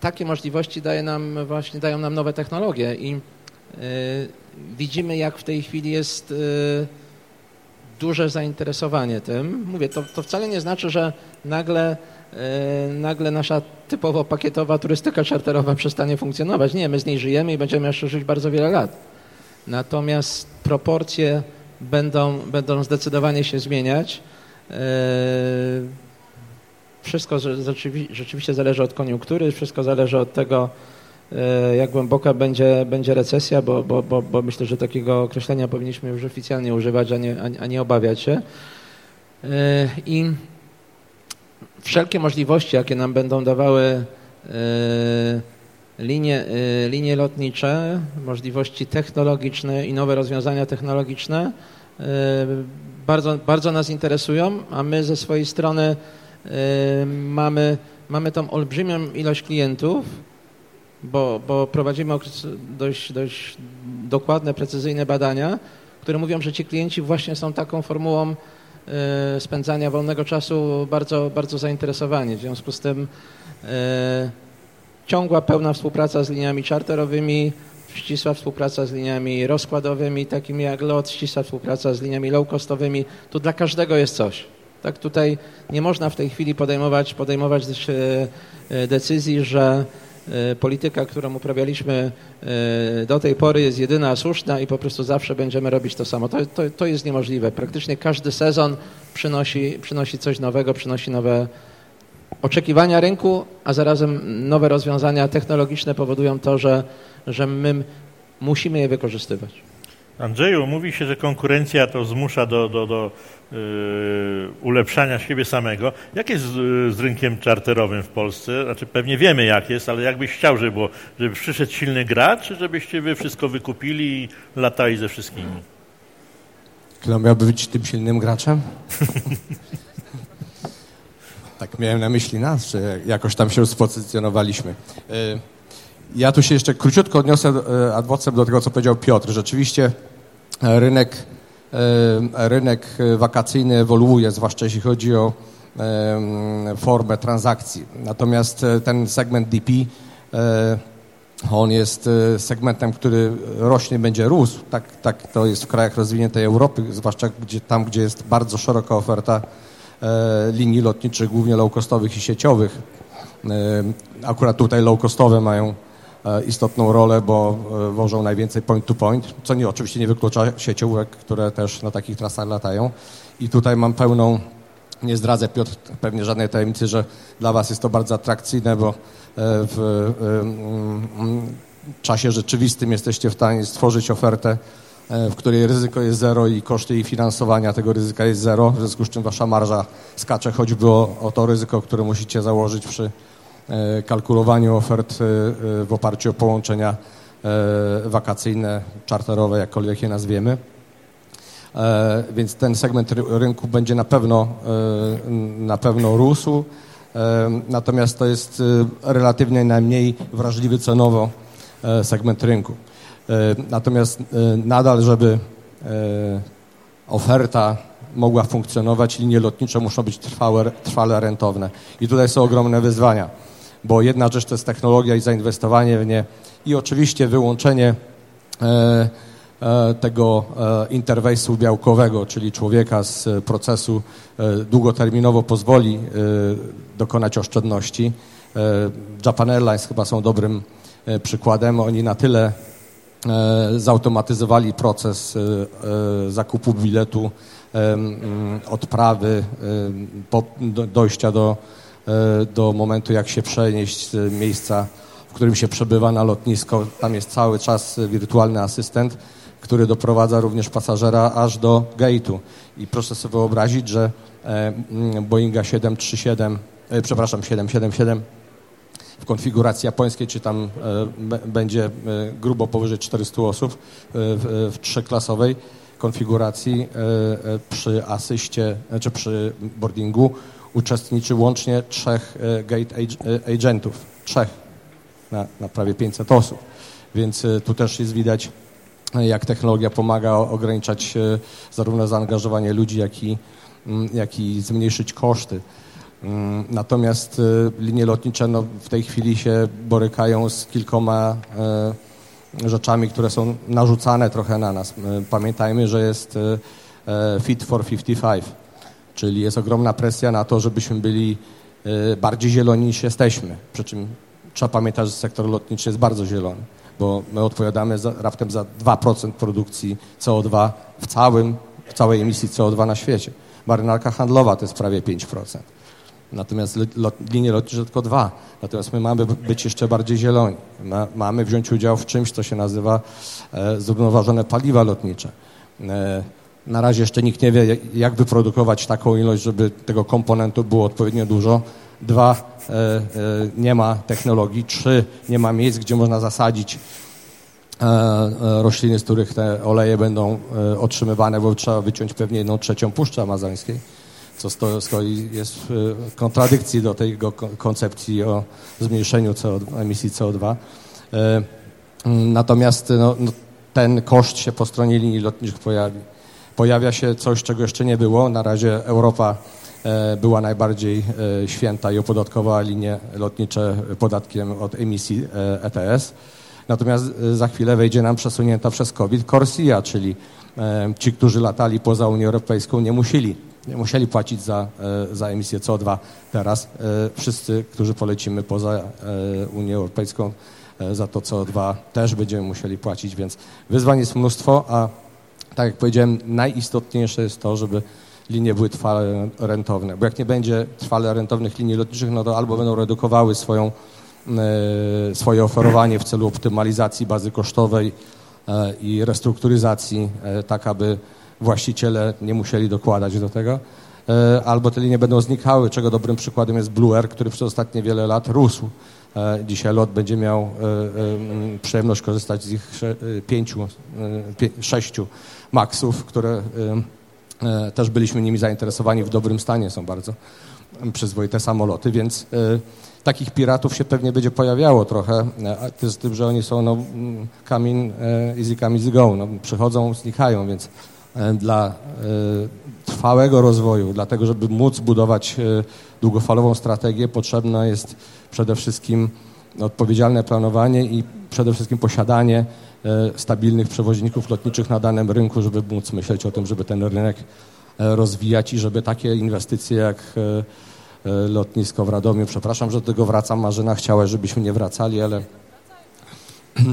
takie możliwości daje nam, właśnie dają nam nowe technologie i widzimy, jak w tej chwili jest duże zainteresowanie tym. Mówię, to, to wcale nie znaczy, że nagle, nagle nasza typowo pakietowa turystyka czarterowa przestanie funkcjonować. Nie, my z niej żyjemy i będziemy jeszcze żyć bardzo wiele lat. Natomiast proporcje będą, będą zdecydowanie się zmieniać. E, wszystko rzeczywiście zależy od koniunktury, wszystko zależy od tego, E, jak głęboka będzie, będzie recesja, bo, bo, bo, bo myślę, że takiego określenia powinniśmy już oficjalnie używać, a nie, a nie obawiać się. I wszelkie możliwości, jakie nam będą dawały e, linie, linie lotnicze, możliwości technologiczne i nowe rozwiązania technologiczne bardzo, bardzo nas interesują, a my ze swojej strony mamy, mamy tą olbrzymią ilość klientów, bo, bo prowadzimy dość, dość dokładne, precyzyjne badania, które mówią, że ci klienci właśnie są taką formułą e, spędzania wolnego czasu bardzo, bardzo zainteresowani. W związku z tym e, ciągła, pełna współpraca z liniami charterowymi, ścisła współpraca z liniami rozkładowymi, takimi jak LOT, ścisła współpraca z liniami low-costowymi. Tu dla każdego jest coś. Tak, tutaj nie można w tej chwili podejmować, podejmować e, decyzji, że E, polityka, którą uprawialiśmy e, do tej pory jest jedyna słuszna i po prostu zawsze będziemy robić to samo. To, to, to jest niemożliwe. Praktycznie każdy sezon przynosi, przynosi coś nowego, przynosi nowe oczekiwania rynku, a zarazem nowe rozwiązania technologiczne powodują to, że, że my musimy je wykorzystywać. Andrzeju, mówi się, że konkurencja to zmusza do, do, do yy, ulepszania siebie samego. Jak jest z, z, rynkiem czarterowym w Polsce? Znaczy pewnie wiemy jak jest, ale jakbyś chciał, żeby było, żeby przyszedł silny gracz, czy żebyście wy wszystko wykupili i latali ze wszystkimi? Kto miałby być tym silnym graczem? tak miałem na myśli nas, że jakoś tam się spozycjonowaliśmy. Yy, ja tu się jeszcze króciutko odniosę e, adwocem do tego, co powiedział Piotr. Rzeczywiście rynek, e, rynek wakacyjny ewoluuje, zwłaszcza jeśli chodzi o formę transakcji. Natomiast e, ten segment DP, e, on jest segmentem, który rośnie, będzie rósł. Tak, tak to jest w krajach rozwiniętej Europy, zwłaszcza gdzie, tam, gdzie jest bardzo szeroka oferta linii lotniczych, głównie low-costowych i sieciowych. Akurat tutaj low-costowe mają E, istotną rolę, bo e, wożą najwięcej point-to-point, -point, co nie, oczywiście nie wyklucza sieciówek, które też na takich trasach latają. I tutaj mam pełną, nie zdradzę Piotr pewnie żadnej tajemnicy, że dla Was jest to bardzo atrakcyjne, bo e, w czasie rzeczywistym jesteście w stanie stworzyć ofertę, w której ryzyko jest zero i koszty jej finansowania tego ryzyka jest zero, w związku z czym Wasza marża skacze choćby o, o to ryzyko, które musicie założyć przy E, kalkulowaniu ofert e, w oparciu o połączenia e, wakacyjne, czarterowe, jakkolwiek je nazwiemy. Więc ten segment rynku będzie na pewno, na pewno rósł, natomiast to jest relatywnie najmniej wrażliwy cenowo segment rynku. Natomiast nadal, żeby oferta mogła funkcjonować, linie lotnicze muszą być trwałe, trwale rentowne. I tutaj są ogromne wyzwania bo jedna rzecz to jest technologia i zainwestowanie w nie i oczywiście wyłączenie e, e, tego e, interfejsu białkowego, czyli człowieka z procesu długoterminowo pozwoli dokonać oszczędności. Japan Airlines chyba są dobrym przykładem. Oni na tyle zautomatyzowali proces zakupu biletu, odprawy, dojścia do do momentu, jak się przenieść z miejsca, w którym się przebywa na lotnisko. Tam jest cały czas wirtualny asystent, który doprowadza również pasażera aż do gate'u. I proszę sobie wyobrazić, że e, Boeinga 737, e, przepraszam, 777 w konfiguracji japońskiej, czy tam będzie grubo powyżej 400 osób w, w trzyklasowej konfiguracji przy asyście, czy przy boardingu uczestniczy łącznie trzech gate agentów. Trzech na, na prawie 500 osób. Więc tu też jest widać, jak technologia pomaga ograniczać zarówno zaangażowanie ludzi, jak i, mm, jak i zmniejszyć koszty. Mm, natomiast linie lotnicze no, w tej chwili się borykają z kilkoma e, rzeczami, które są narzucane trochę na nas. Pamiętajmy, że jest e, e, Fit for 55, czyli jest ogromna presja na to, żebyśmy byli bardziej zieloni niż jesteśmy. Przy czym trzeba pamiętać, że sektor lotniczy jest bardzo zielony, bo my odpowiadamy za, raptem za 2% produkcji CO2 w, całym, w całej emisji CO2 na świecie. Marynarka handlowa to jest prawie 5%. Natomiast lot, linie lotnicze tylko dwa. Natomiast my mamy być jeszcze bardziej zieloni. Ma, mamy wziąć udział w czymś, co się nazywa e, zrównoważone paliwa lotnicze. E, na razie jeszcze nikt nie wie, jak wyprodukować taką ilość, żeby tego komponentu było odpowiednio dużo. Dwa, e, e, nie ma technologii. Trzy, nie ma miejsc, gdzie można zasadzić e, rośliny, z których te oleje będą otrzymywane, bo trzeba wyciąć pewnie jedną trzecią Puszczy Amazońskiej co z kolei jest w kontradykcji do tej koncepcji o zmniejszeniu CO2, emisji CO2. E, natomiast no, no, ten koszt się po stronie linii lotniczych pojawi. Pojawia się coś, czego jeszcze nie było. Na razie Europa e, była najbardziej e, święta i opodatkowała linie lotnicze podatkiem od emisji ETS. Natomiast za chwilę wejdzie nam przesunięta przez COVID Corsia, czyli ci, którzy latali poza Unią Europejską, nie musieli nie musieli płacić za, e, za emisję CO2 teraz. E, wszyscy, którzy polecimy poza e, Unię Europejską, za to CO2 też będziemy musieli płacić, więc wyzwań jest mnóstwo, a tak jak powiedziałem, najistotniejsze jest to, żeby linie były trwale rentowne, bo jak nie będzie trwale rentownych linii lotniczych, no to albo będą redukowały swoją, swoje oferowanie w celu optymalizacji bazy kosztowej i restrukturyzacji, tak aby właściciele nie musieli dokładać do tego, e, albo te linie będą znikały, czego dobrym przykładem jest Blue Air, który przez ostatnie wiele lat rósł. E, dzisiaj lot będzie miał e, przyjemność korzystać z ich pięciu, sześciu maksów, które też byliśmy nimi zainteresowani, w dobrym stanie są bardzo przyzwoite samoloty, więc takich piratów się pewnie będzie pojawiało trochę, z tym, że oni są no, come in, easy come, easy go, no, przychodzą, znikają, więc dla trwałego rozwoju, dlatego żeby móc budować długofalową strategię, potrzebne jest przede wszystkim odpowiedzialne planowanie i przede wszystkim posiadanie stabilnych przewoźników lotniczych na danym rynku, żeby móc myśleć o tym, żeby ten rynek rozwijać i żeby takie inwestycje jak lotnisko w Radomiu, przepraszam, że do tego wracam, Marzyna chciała, żebyśmy nie wracali, ale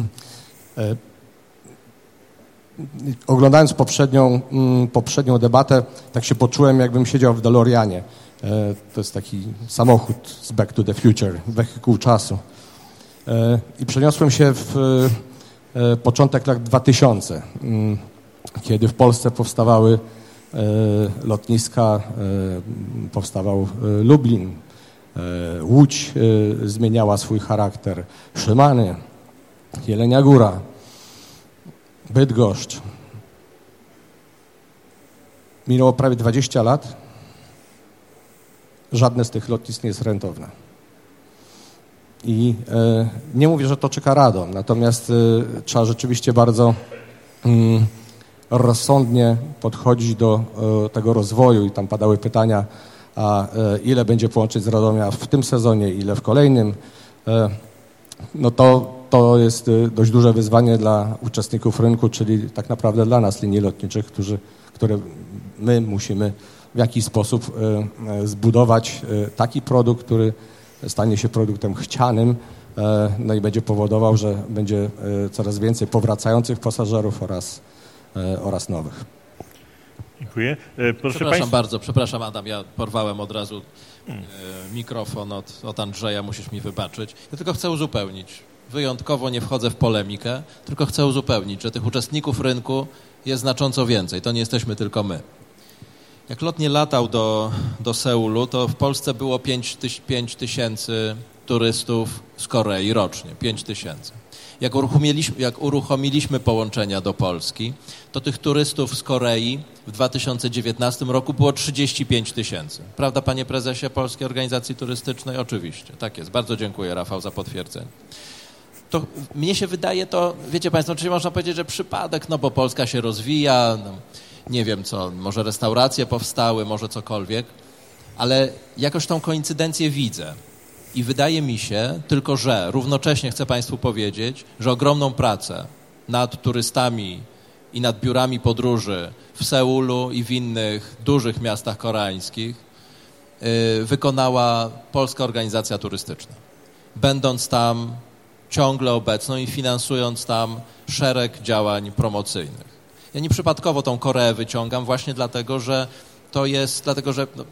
oglądając poprzednią, mm, poprzednią debatę, tak się poczułem, jakbym siedział w DeLoreanie. E, to jest taki samochód z Back to the Future, wehikuł czasu. E, I przeniosłem się w e, początek lat 2000, mm, kiedy w Polsce powstawały lotniska, powstawał Lublin, Łódź zmieniała swój charakter, Szymany, Jelenia Góra, Bydgoszcz. Minęło prawie 20 lat. Żadne z tych lotnisk nie jest rentowne. I e, nie mówię, że to czeka radą, natomiast e, trzeba rzeczywiście bardzo mm, rozsądnie podchodzić do e, tego rozwoju i tam padały pytania, a ile będzie połączyć z Radomia w tym sezonie, ile w kolejnym. No to to jest dość duże wyzwanie dla uczestników rynku, czyli tak naprawdę dla nas linii lotniczych, którzy, które my musimy w jakiś sposób zbudować taki produkt, który stanie się produktem chcianym, no i będzie powodował, że będzie coraz więcej powracających pasażerów oraz, oraz nowych. Dziękuję. E, proszę przepraszam państwa... bardzo, przepraszam Adam, ja porwałem od razu hmm. mikrofon od, od Andrzeja, musisz mi wybaczyć. Ja tylko chcę uzupełnić wyjątkowo nie wchodzę w polemikę, tylko chcę uzupełnić, że tych uczestników rynku jest znacząco więcej. To nie jesteśmy tylko my. Jak lot nie latał do, do Seulu, to w Polsce było 5 tysięcy turystów z Korei rocznie. 5 tysięcy. jak uruchomiliśmy, jak uruchomiliśmy połączenia do Polski, to tych turystów z Korei w 2019 roku było 35 tysięcy. Prawda, panie prezesie Polskiej Organizacji Turystycznej? Oczywiście, tak jest. Bardzo dziękuję, Rafał, za potwierdzenie. To mnie się wydaje to, wiecie państwo, czyli można powiedzieć, że przypadek, no bo Polska się rozwija, no, nie wiem co, może restauracje powstały, może cokolwiek, ale jakoś tą koincydencję widzę. I wydaje mi się, tylko że równocześnie chcę Państwu powiedzieć, że ogromną pracę nad turystami i nad biurami podróży w Seulu i w innych dużych miastach koreańskich yy, wykonała Polska Organizacja Turystyczna. Będąc tam ciągle obecną i finansując tam szereg działań promocyjnych. Ja nieprzypadkowo tą Koreę wyciągam właśnie dlatego, że to jest, dlatego że no,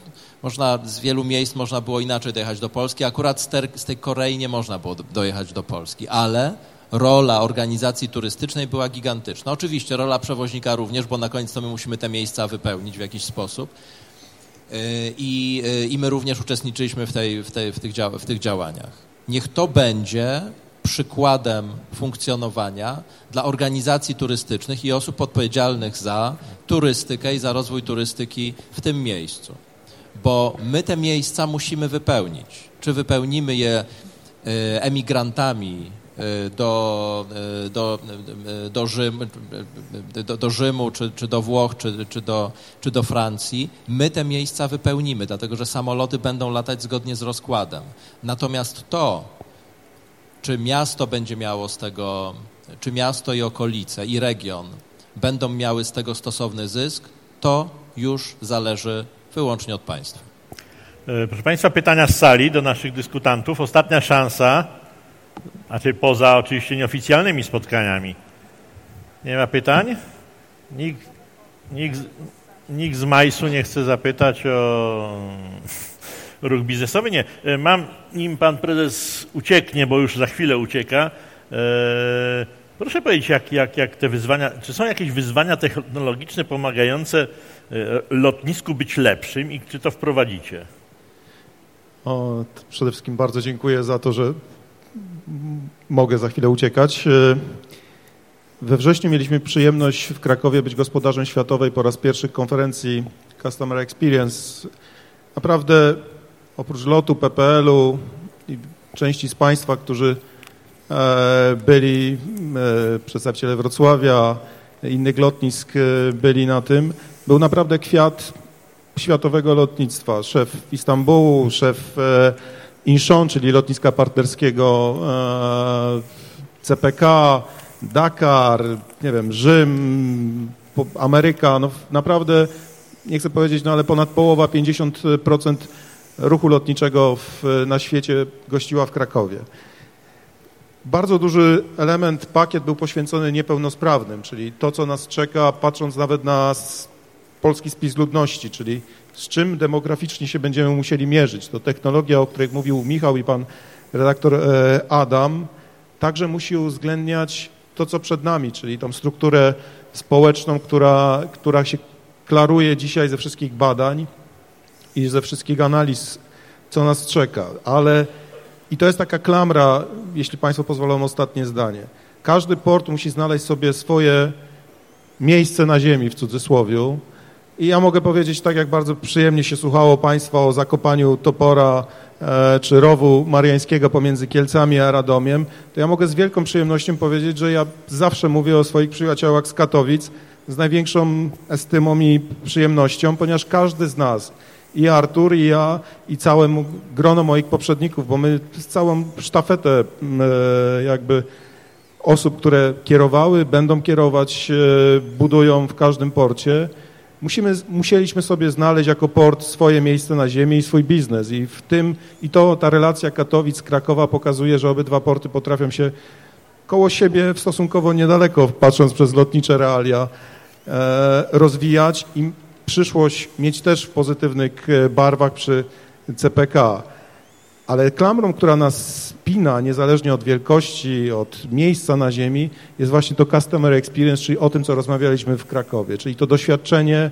można z wielu miejsc można było inaczej dojechać do Polski. Akurat z, ter, z tej Korei nie można było dojechać do Polski, ale rola organizacji turystycznej była gigantyczna. Oczywiście rola przewoźnika również, bo na koniec to my musimy te miejsca wypełnić w jakiś sposób. Y, I, y, i my również uczestniczyliśmy w, tej, w, tej, w, tych, w tych działaniach. Niech to będzie przykładem funkcjonowania dla organizacji turystycznych i osób odpowiedzialnych za turystykę i za rozwój turystyki w tym miejscu. Bo my te miejsca musimy wypełnić. Czy wypełnimy je e, emigrantami e, do, e, do, do, Rzym, do, do Rzymu, czy, czy do Włoch, czy, czy, do, czy do Francji, my te miejsca wypełnimy, dlatego że samoloty będą latać zgodnie z rozkładem. Natomiast to, czy miasto będzie miało z tego, czy miasto i okolice i region będą miały z tego stosowny zysk, to już zależy wyłącznie od państwa. E, proszę Państwa, pytania z sali do naszych dyskutantów. Ostatnia szansa, znaczy poza oczywiście nieoficjalnymi spotkaniami. Nie ma pytań? Nikt, nikt, nikt z Majsu nie chce zapytać o ruch biznesowy. Nie. E, mam, nim pan prezes ucieknie, bo już za chwilę ucieka, e, proszę powiedzieć, jak, jak, jak te wyzwania, czy są jakieś wyzwania technologiczne pomagające e, lotnisku być lepszym i czy to wprowadzicie? O, przede wszystkim bardzo dziękuję za to, że mogę za chwilę uciekać. We wrześniu mieliśmy przyjemność w Krakowie być gospodarzem światowej po raz pierwszy konferencji Customer Experience. Naprawdę oprócz lotu PPL-u i części z Państwa, którzy e, byli, e, przedstawiciele Wrocławia, innych lotnisk e, byli na tym, był naprawdę kwiat światowego lotnictwa. Szef Istambułu, szef Incheon, czyli lotniska partnerskiego CPK, Dakar, nie wiem, Rzym, Ameryka, no naprawdę, nie chcę powiedzieć, no ale ponad połowa, 50% ruchu lotniczego w, na świecie gościła w Krakowie. Bardzo duży element, pakiet był poświęcony niepełnosprawnym, czyli to, co nas czeka, patrząc nawet na polski spis ludności, czyli z czym demograficznie się będziemy musieli mierzyć. To technologia, o której mówił Michał i pan redaktor e, Adam, także musi uwzględniać to, co przed nami, czyli tą strukturę społeczną, która, która się klaruje dzisiaj ze wszystkich badań, i ze wszystkich analiz, co nas czeka. Ale i to jest taka klamra, jeśli Państwo pozwolą, ostatnie zdanie. Każdy port musi znaleźć sobie swoje miejsce na ziemi, w cudzysłowie. I ja mogę powiedzieć, tak jak bardzo przyjemnie się słuchało Państwa o zakopaniu topora e, czy rowu mariańskiego pomiędzy Kielcami a Radomiem, to ja mogę z wielką przyjemnością powiedzieć, że ja zawsze mówię o swoich przyjaciołach z Katowic z największą estymą i przyjemnością, ponieważ każdy z nas i Artur, i ja, i całe grono moich poprzedników, bo my całą sztafetę e, jakby osób, które kierowały, będą kierować, e, budują w każdym porcie. Musimy, musieliśmy sobie znaleźć jako port swoje miejsce na ziemi i swój biznes. I w tym, i to ta relacja Katowic-Krakowa pokazuje, że obydwa porty potrafią się koło siebie w stosunkowo niedaleko, patrząc przez lotnicze realia, e, rozwijać i przyszłość mieć też w pozytywnych e, barwach przy CPK. Ale klamrą, która nas spina, niezależnie od wielkości, od miejsca na ziemi, jest właśnie to customer experience, czyli o tym, co rozmawialiśmy w Krakowie, czyli to doświadczenie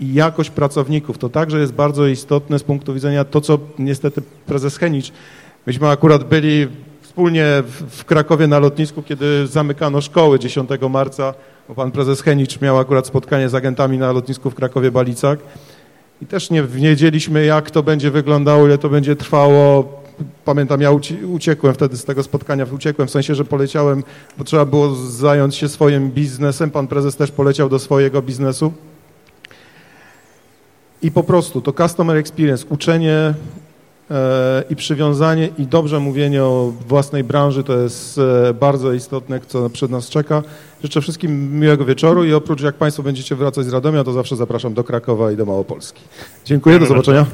i jakość pracowników. To także jest bardzo istotne z punktu widzenia to, co niestety prezes Henicz, myśmy akurat byli wspólnie w Krakowie na lotnisku, kiedy zamykano szkoły 10 marca, bo pan prezes Henicz miał akurat spotkanie z agentami na lotnisku w Krakowie-Balicach i też nie wiedzieliśmy, jak to będzie wyglądało, ile to będzie trwało. Pamiętam, ja uciekłem wtedy z tego spotkania, uciekłem w sensie, że poleciałem, bo trzeba było zająć się swoim biznesem. Pan prezes też poleciał do swojego biznesu. I po prostu to customer experience, uczenie i przywiązanie i dobrze mówienie o własnej branży to jest e, bardzo istotne, co przed nas czeka. Życzę wszystkim miłego wieczoru i oprócz jak Państwo będziecie wracać z Radomia, to zawsze zapraszam do Krakowa i do Małopolski. Dziękuję, do zobaczenia.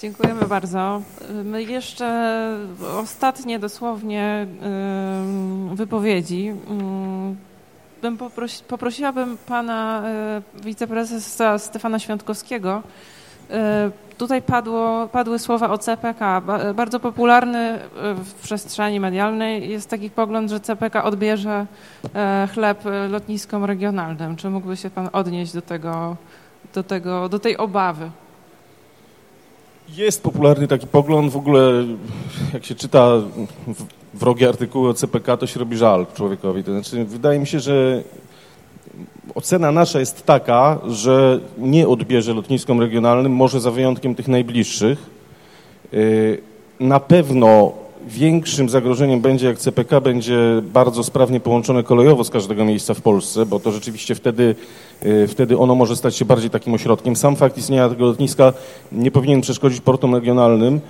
Dziękujemy bardzo. My jeszcze ostatnie dosłownie wypowiedzi. Bym poprosi, poprosiłabym pana wiceprezesa Stefana Świątkowskiego. Tutaj padło, padły słowa o CPK. Bardzo popularny w przestrzeni medialnej jest taki pogląd, że CPK odbierze chleb lotniskom regionalnym. Czy mógłby się pan odnieść do tego, do, tego, do tej obawy? Jest popularny taki pogląd, w ogóle jak się czyta wrogie artykuły o CPK, to się robi żal człowiekowi. To znaczy, wydaje mi się, że ocena nasza jest taka, że nie odbierze lotniskom regionalnym, może za wyjątkiem tych najbliższych. Y, na pewno większym zagrożeniem będzie, jak CPK będzie bardzo sprawnie połączone kolejowo z każdego miejsca w Polsce, bo to rzeczywiście wtedy, y, wtedy ono może stać się bardziej takim ośrodkiem. Sam fakt istnienia tego lotniska nie powinien przeszkodzić portom regionalnym,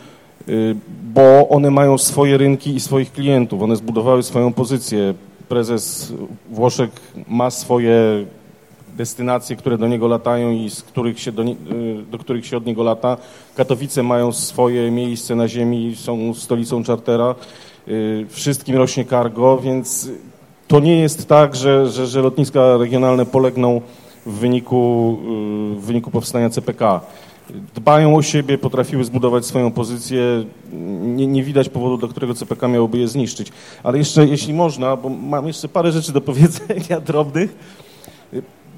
y, bo one mają swoje rynki i swoich klientów. One zbudowały swoją pozycję. Prezes Włoszek ma swoje destynacje, które do niego latają i z których się do, y, do, których się od niego lata. Katowice mają swoje miejsce na ziemi, są stolicą czartera. Y, wszystkim rośnie cargo, więc to nie jest tak, że, że, że lotniska regionalne polegną w wyniku, y, w wyniku powstania CPK. Dbają o siebie, potrafiły zbudować swoją pozycję. Nie, nie, widać powodu, do którego CPK miałoby je zniszczyć. Ale jeszcze, jeśli można, bo mam jeszcze parę rzeczy do powiedzenia drobnych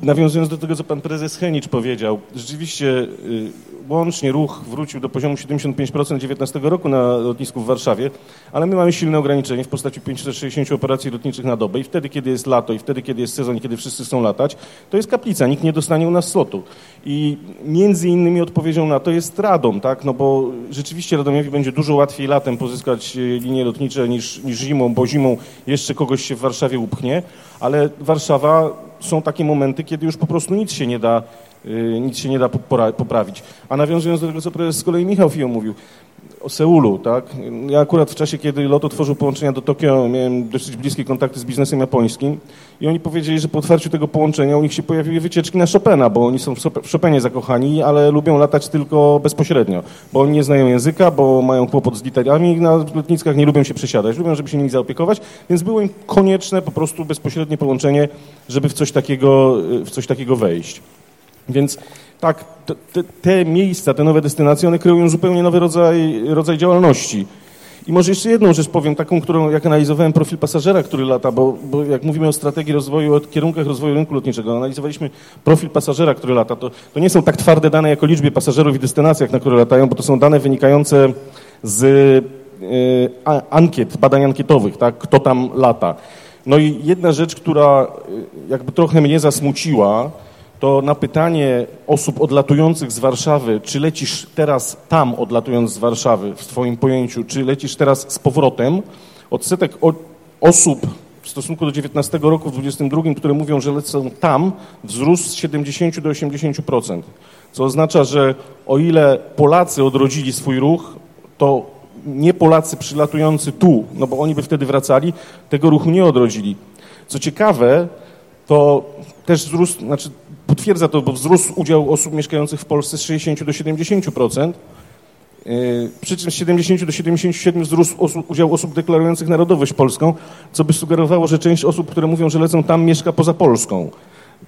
nawiązując do tego, co pan prezes Henicz powiedział, rzeczywiście y, łącznie ruch wrócił do poziomu 75% 19 roku na lotnisku w Warszawie, ale my mamy silne ograniczenie w postaci 560 operacji lotniczych na dobę i wtedy, kiedy jest lato i wtedy, kiedy jest sezon i kiedy wszyscy chcą latać, to jest kaplica, nikt nie dostanie u nas slotu. I między innymi odpowiedzią na to jest Radom, tak, no bo rzeczywiście Radomiowi będzie dużo łatwiej latem pozyskać y, linie lotnicze niż, niż zimą, bo zimą jeszcze kogoś się w Warszawie upchnie, ale Warszawa są takie momenty, kiedy już po prostu nic się nie da, y, nic się nie da poprawić. A nawiązując do tego, co prezes z kolei Michał Fio mówił, o Seulu, tak? Ja akurat w czasie, kiedy LOT otworzył połączenia do Tokio, miałem dosyć bliskie kontakty z biznesem japońskim i oni powiedzieli, że po otwarciu tego połączenia u nich się pojawiły wycieczki na Chopina, bo oni są w Chopinie zakochani, ale lubią latać tylko bezpośrednio, bo oni nie znają języka, bo mają kłopot z literami na lotniskach, nie lubią się przesiadać, lubią, żeby się nimi zaopiekować, więc było im konieczne po prostu bezpośrednie połączenie, żeby w coś takiego, w coś takiego wejść. Więc tak, te, te, miejsca, te nowe destynacje, one kreują zupełnie nowy rodzaj, rodzaj działalności. I może jeszcze jedną rzecz powiem, taką, którą jak analizowałem profil pasażera, który lata, bo, bo jak mówimy o strategii rozwoju, o kierunkach rozwoju rynku lotniczego, analizowaliśmy profil pasażera, który lata. To, to nie są tak twarde dane jako liczbie pasażerów i destynacjach, na które latają, bo to są dane wynikające z y, ankiet, badań ankietowych, tak, kto tam lata. No i jedna rzecz, która e, jakby trochę mnie zasmuciła, to na pytanie osób odlatujących z Warszawy, czy lecisz teraz tam odlatując z Warszawy w Twoim pojęciu, czy lecisz teraz z powrotem, odsetek osób w stosunku do 19 roku, w 22, które mówią, że lecą tam, wzrósł z 70 do 80%. Co oznacza, że o ile Polacy odrodzili swój ruch, to nie Polacy przylatujący tu, no bo oni by wtedy wracali, tego ruchu nie odrodzili. Co ciekawe, to też wzrósł, znaczy potwierdza to, bo wzrósł udział osób mieszkających w Polsce z 60 do 70%, yy, przy czym z 70 do 77 wzrósł osób, udział osób deklarujących narodowość polską, co by sugerowało, że część osób, które mówią, że lecą tam, mieszka poza Polską.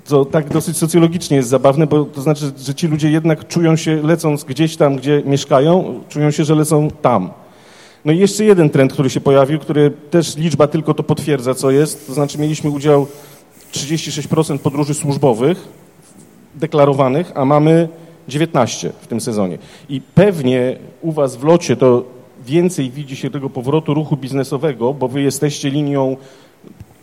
To tak dosyć socjologicznie jest zabawne, bo to znaczy, że ci ludzie jednak czują się, lecąc gdzieś tam, gdzie mieszkają, czują się, że lecą tam. No i jeszcze jeden trend, który się pojawił, który też liczba tylko to potwierdza, co jest. To znaczy mieliśmy udział 36% podróży służbowych deklarowanych, a mamy 19 w tym sezonie. I pewnie u was w locie to więcej widzi się tego powrotu ruchu biznesowego, bo wy jesteście linią,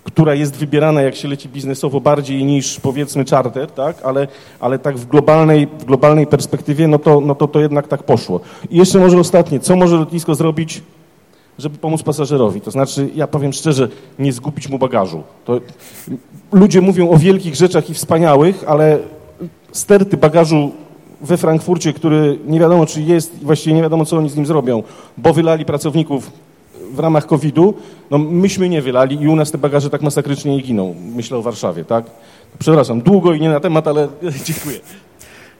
która jest wybierana, jak się leci biznesowo, bardziej niż powiedzmy charter, tak? ale, ale tak w globalnej, w globalnej perspektywie, no to, no to to jednak tak poszło. I jeszcze może ostatnie, co może lotnisko zrobić, żeby pomóc pasażerowi? To znaczy, ja powiem szczerze, nie zgubić mu bagażu. To, ludzie mówią o wielkich rzeczach i wspaniałych, ale sterty bagażu we Frankfurcie, który nie wiadomo czy jest właściwie nie wiadomo co oni z nim zrobią, bo wylali pracowników w ramach COVID-u, no myśmy nie wylali i u nas te bagaże tak masakrycznie nie giną. Myślę o Warszawie, tak? Przepraszam, długo i nie na temat, ale dziękuję.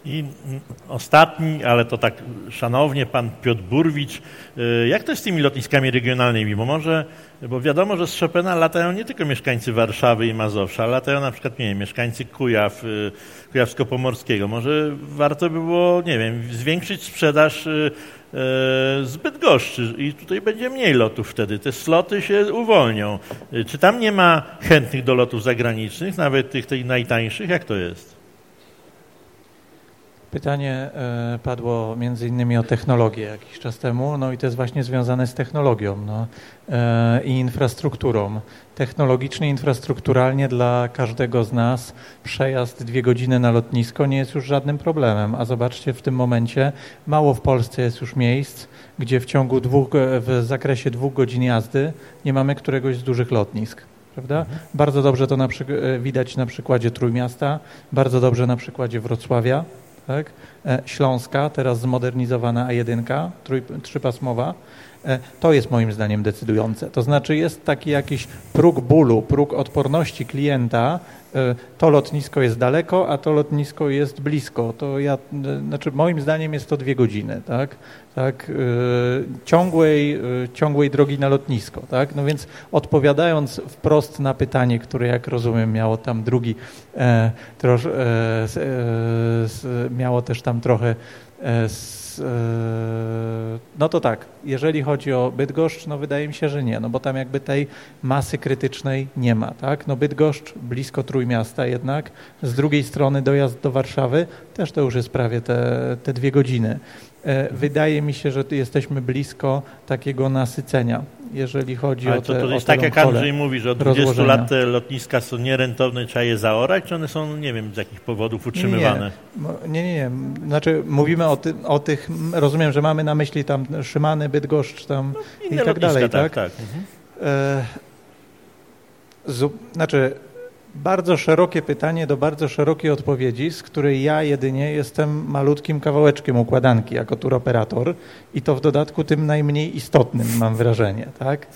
I ostatni, ale to tak szanownie, pan Piotr Burwicz. Y, jak to jest z tymi lotniskami regionalnymi? Bo może, bo wiadomo, że z Chopina latają nie tylko mieszkańcy Warszawy i Mazowsza, ale latają na przykład, nie wiem, mieszkańcy Kujaw, y, Kujawsko-Pomorskiego. Może warto by było, nie wiem, zwiększyć sprzedaż y, zbyt goszczy i tutaj będzie mniej lotów wtedy. Te sloty się uwolnią. Czy tam nie ma chętnych do lotów zagranicznych, nawet tych, tych najtańszych? Jak to jest? Pytanie e, padło między innymi o technologię jakiś czas temu, no i to jest właśnie związane z technologią no, e, i infrastrukturą. Technologicznie, infrastrukturalnie dla każdego z nas przejazd dwie godziny na lotnisko nie jest już żadnym problemem, a zobaczcie w tym momencie mało w Polsce jest już miejsc, gdzie w ciągu dwóch, w zakresie dwóch godzin jazdy nie mamy któregoś z dużych lotnisk. Prawda? Mhm. Bardzo dobrze to na widać na przykładzie Trójmiasta, bardzo dobrze na przykładzie Wrocławia, tak? E, Śląska, teraz zmodernizowana A1, trój, trzypasmowa, e, to jest moim zdaniem decydujące. To znaczy jest taki jakiś próg bólu, próg odporności klienta, to lotnisko jest daleko, a to lotnisko jest blisko. To ja, e, znaczy moim zdaniem jest to dwie godziny, tak? tak e, ciągłej, ciągłej drogi na lotnisko, tak? No więc odpowiadając wprost na pytanie, które jak rozumiem miało tam drugi, e, trosz, e, miało też tam trochę e, no to tak, jeżeli chodzi o Bydgoszcz, no wydaje mi się, że nie, no bo tam jakby tej masy krytycznej nie ma, tak? No Bydgoszcz blisko Trójmiasta jednak, z drugiej strony dojazd do Warszawy też to już jest prawie te, te dwie godziny. E, wydaje mi się, że jesteśmy blisko takiego nasycenia, jeżeli chodzi Ale o to, te to jest tak, jak Andrzej mówi, że od 20 lat te lotniska są nierentowne, trzeba je zaorać, czy one są, nie wiem, z jakich powodów utrzymywane? Nie, nie, nie. Znaczy mówimy o, ty, o tych, rozumiem, że mamy na myśli tam Szymany, Bydgoszcz tam no, i tak dalej, tak? tak, tak. Mhm. E, z, znaczy bardzo szerokie pytanie do bardzo szerokiej odpowiedzi, z której ja jedynie jestem malutkim kawałeczkiem układanki jako turoperator i to w dodatku tym najmniej istotnym mam wrażenie, tak?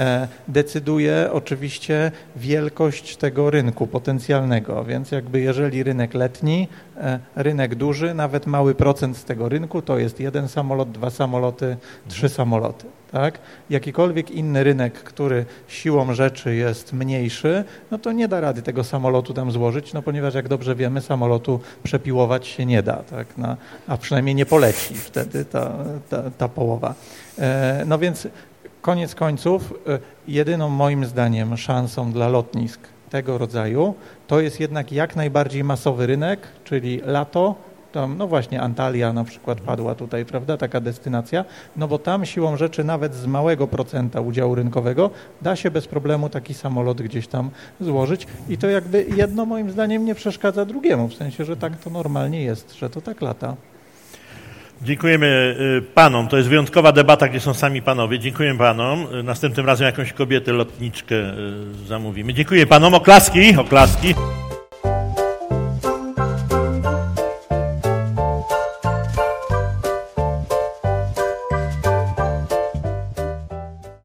E, decyduje oczywiście wielkość tego rynku potencjalnego, więc jakby jeżeli rynek letni, e, rynek duży, nawet mały procent z tego rynku to jest jeden samolot, dwa samoloty, trzy samoloty. Tak? Jakikolwiek inny rynek, który siłą rzeczy jest mniejszy, no to nie da rady tego samolotu tam złożyć, no ponieważ jak dobrze wiemy, samolotu przepiłować się nie da, tak? Na, a przynajmniej nie poleci wtedy ta, ta, ta połowa. E, no więc koniec końców, e, jedyną moim zdaniem szansą dla lotnisk tego rodzaju to jest jednak jak najbardziej masowy rynek, czyli lato, tam, no właśnie Antalya na przykład padła tutaj, prawda, taka destynacja, no bo tam siłą rzeczy nawet z małego procenta udziału rynkowego da się bez problemu taki samolot gdzieś tam złożyć i to jakby jedno moim zdaniem nie przeszkadza drugiemu, w sensie, że tak to normalnie jest, że to tak lata. Dziękujemy y, panom. To jest wyjątkowa debata, gdzie są sami panowie. Dziękuję panom. Y, następnym razem jakąś kobietę lotniczkę y, zamówimy. Dziękuję panom. Oklaski. Oklaski.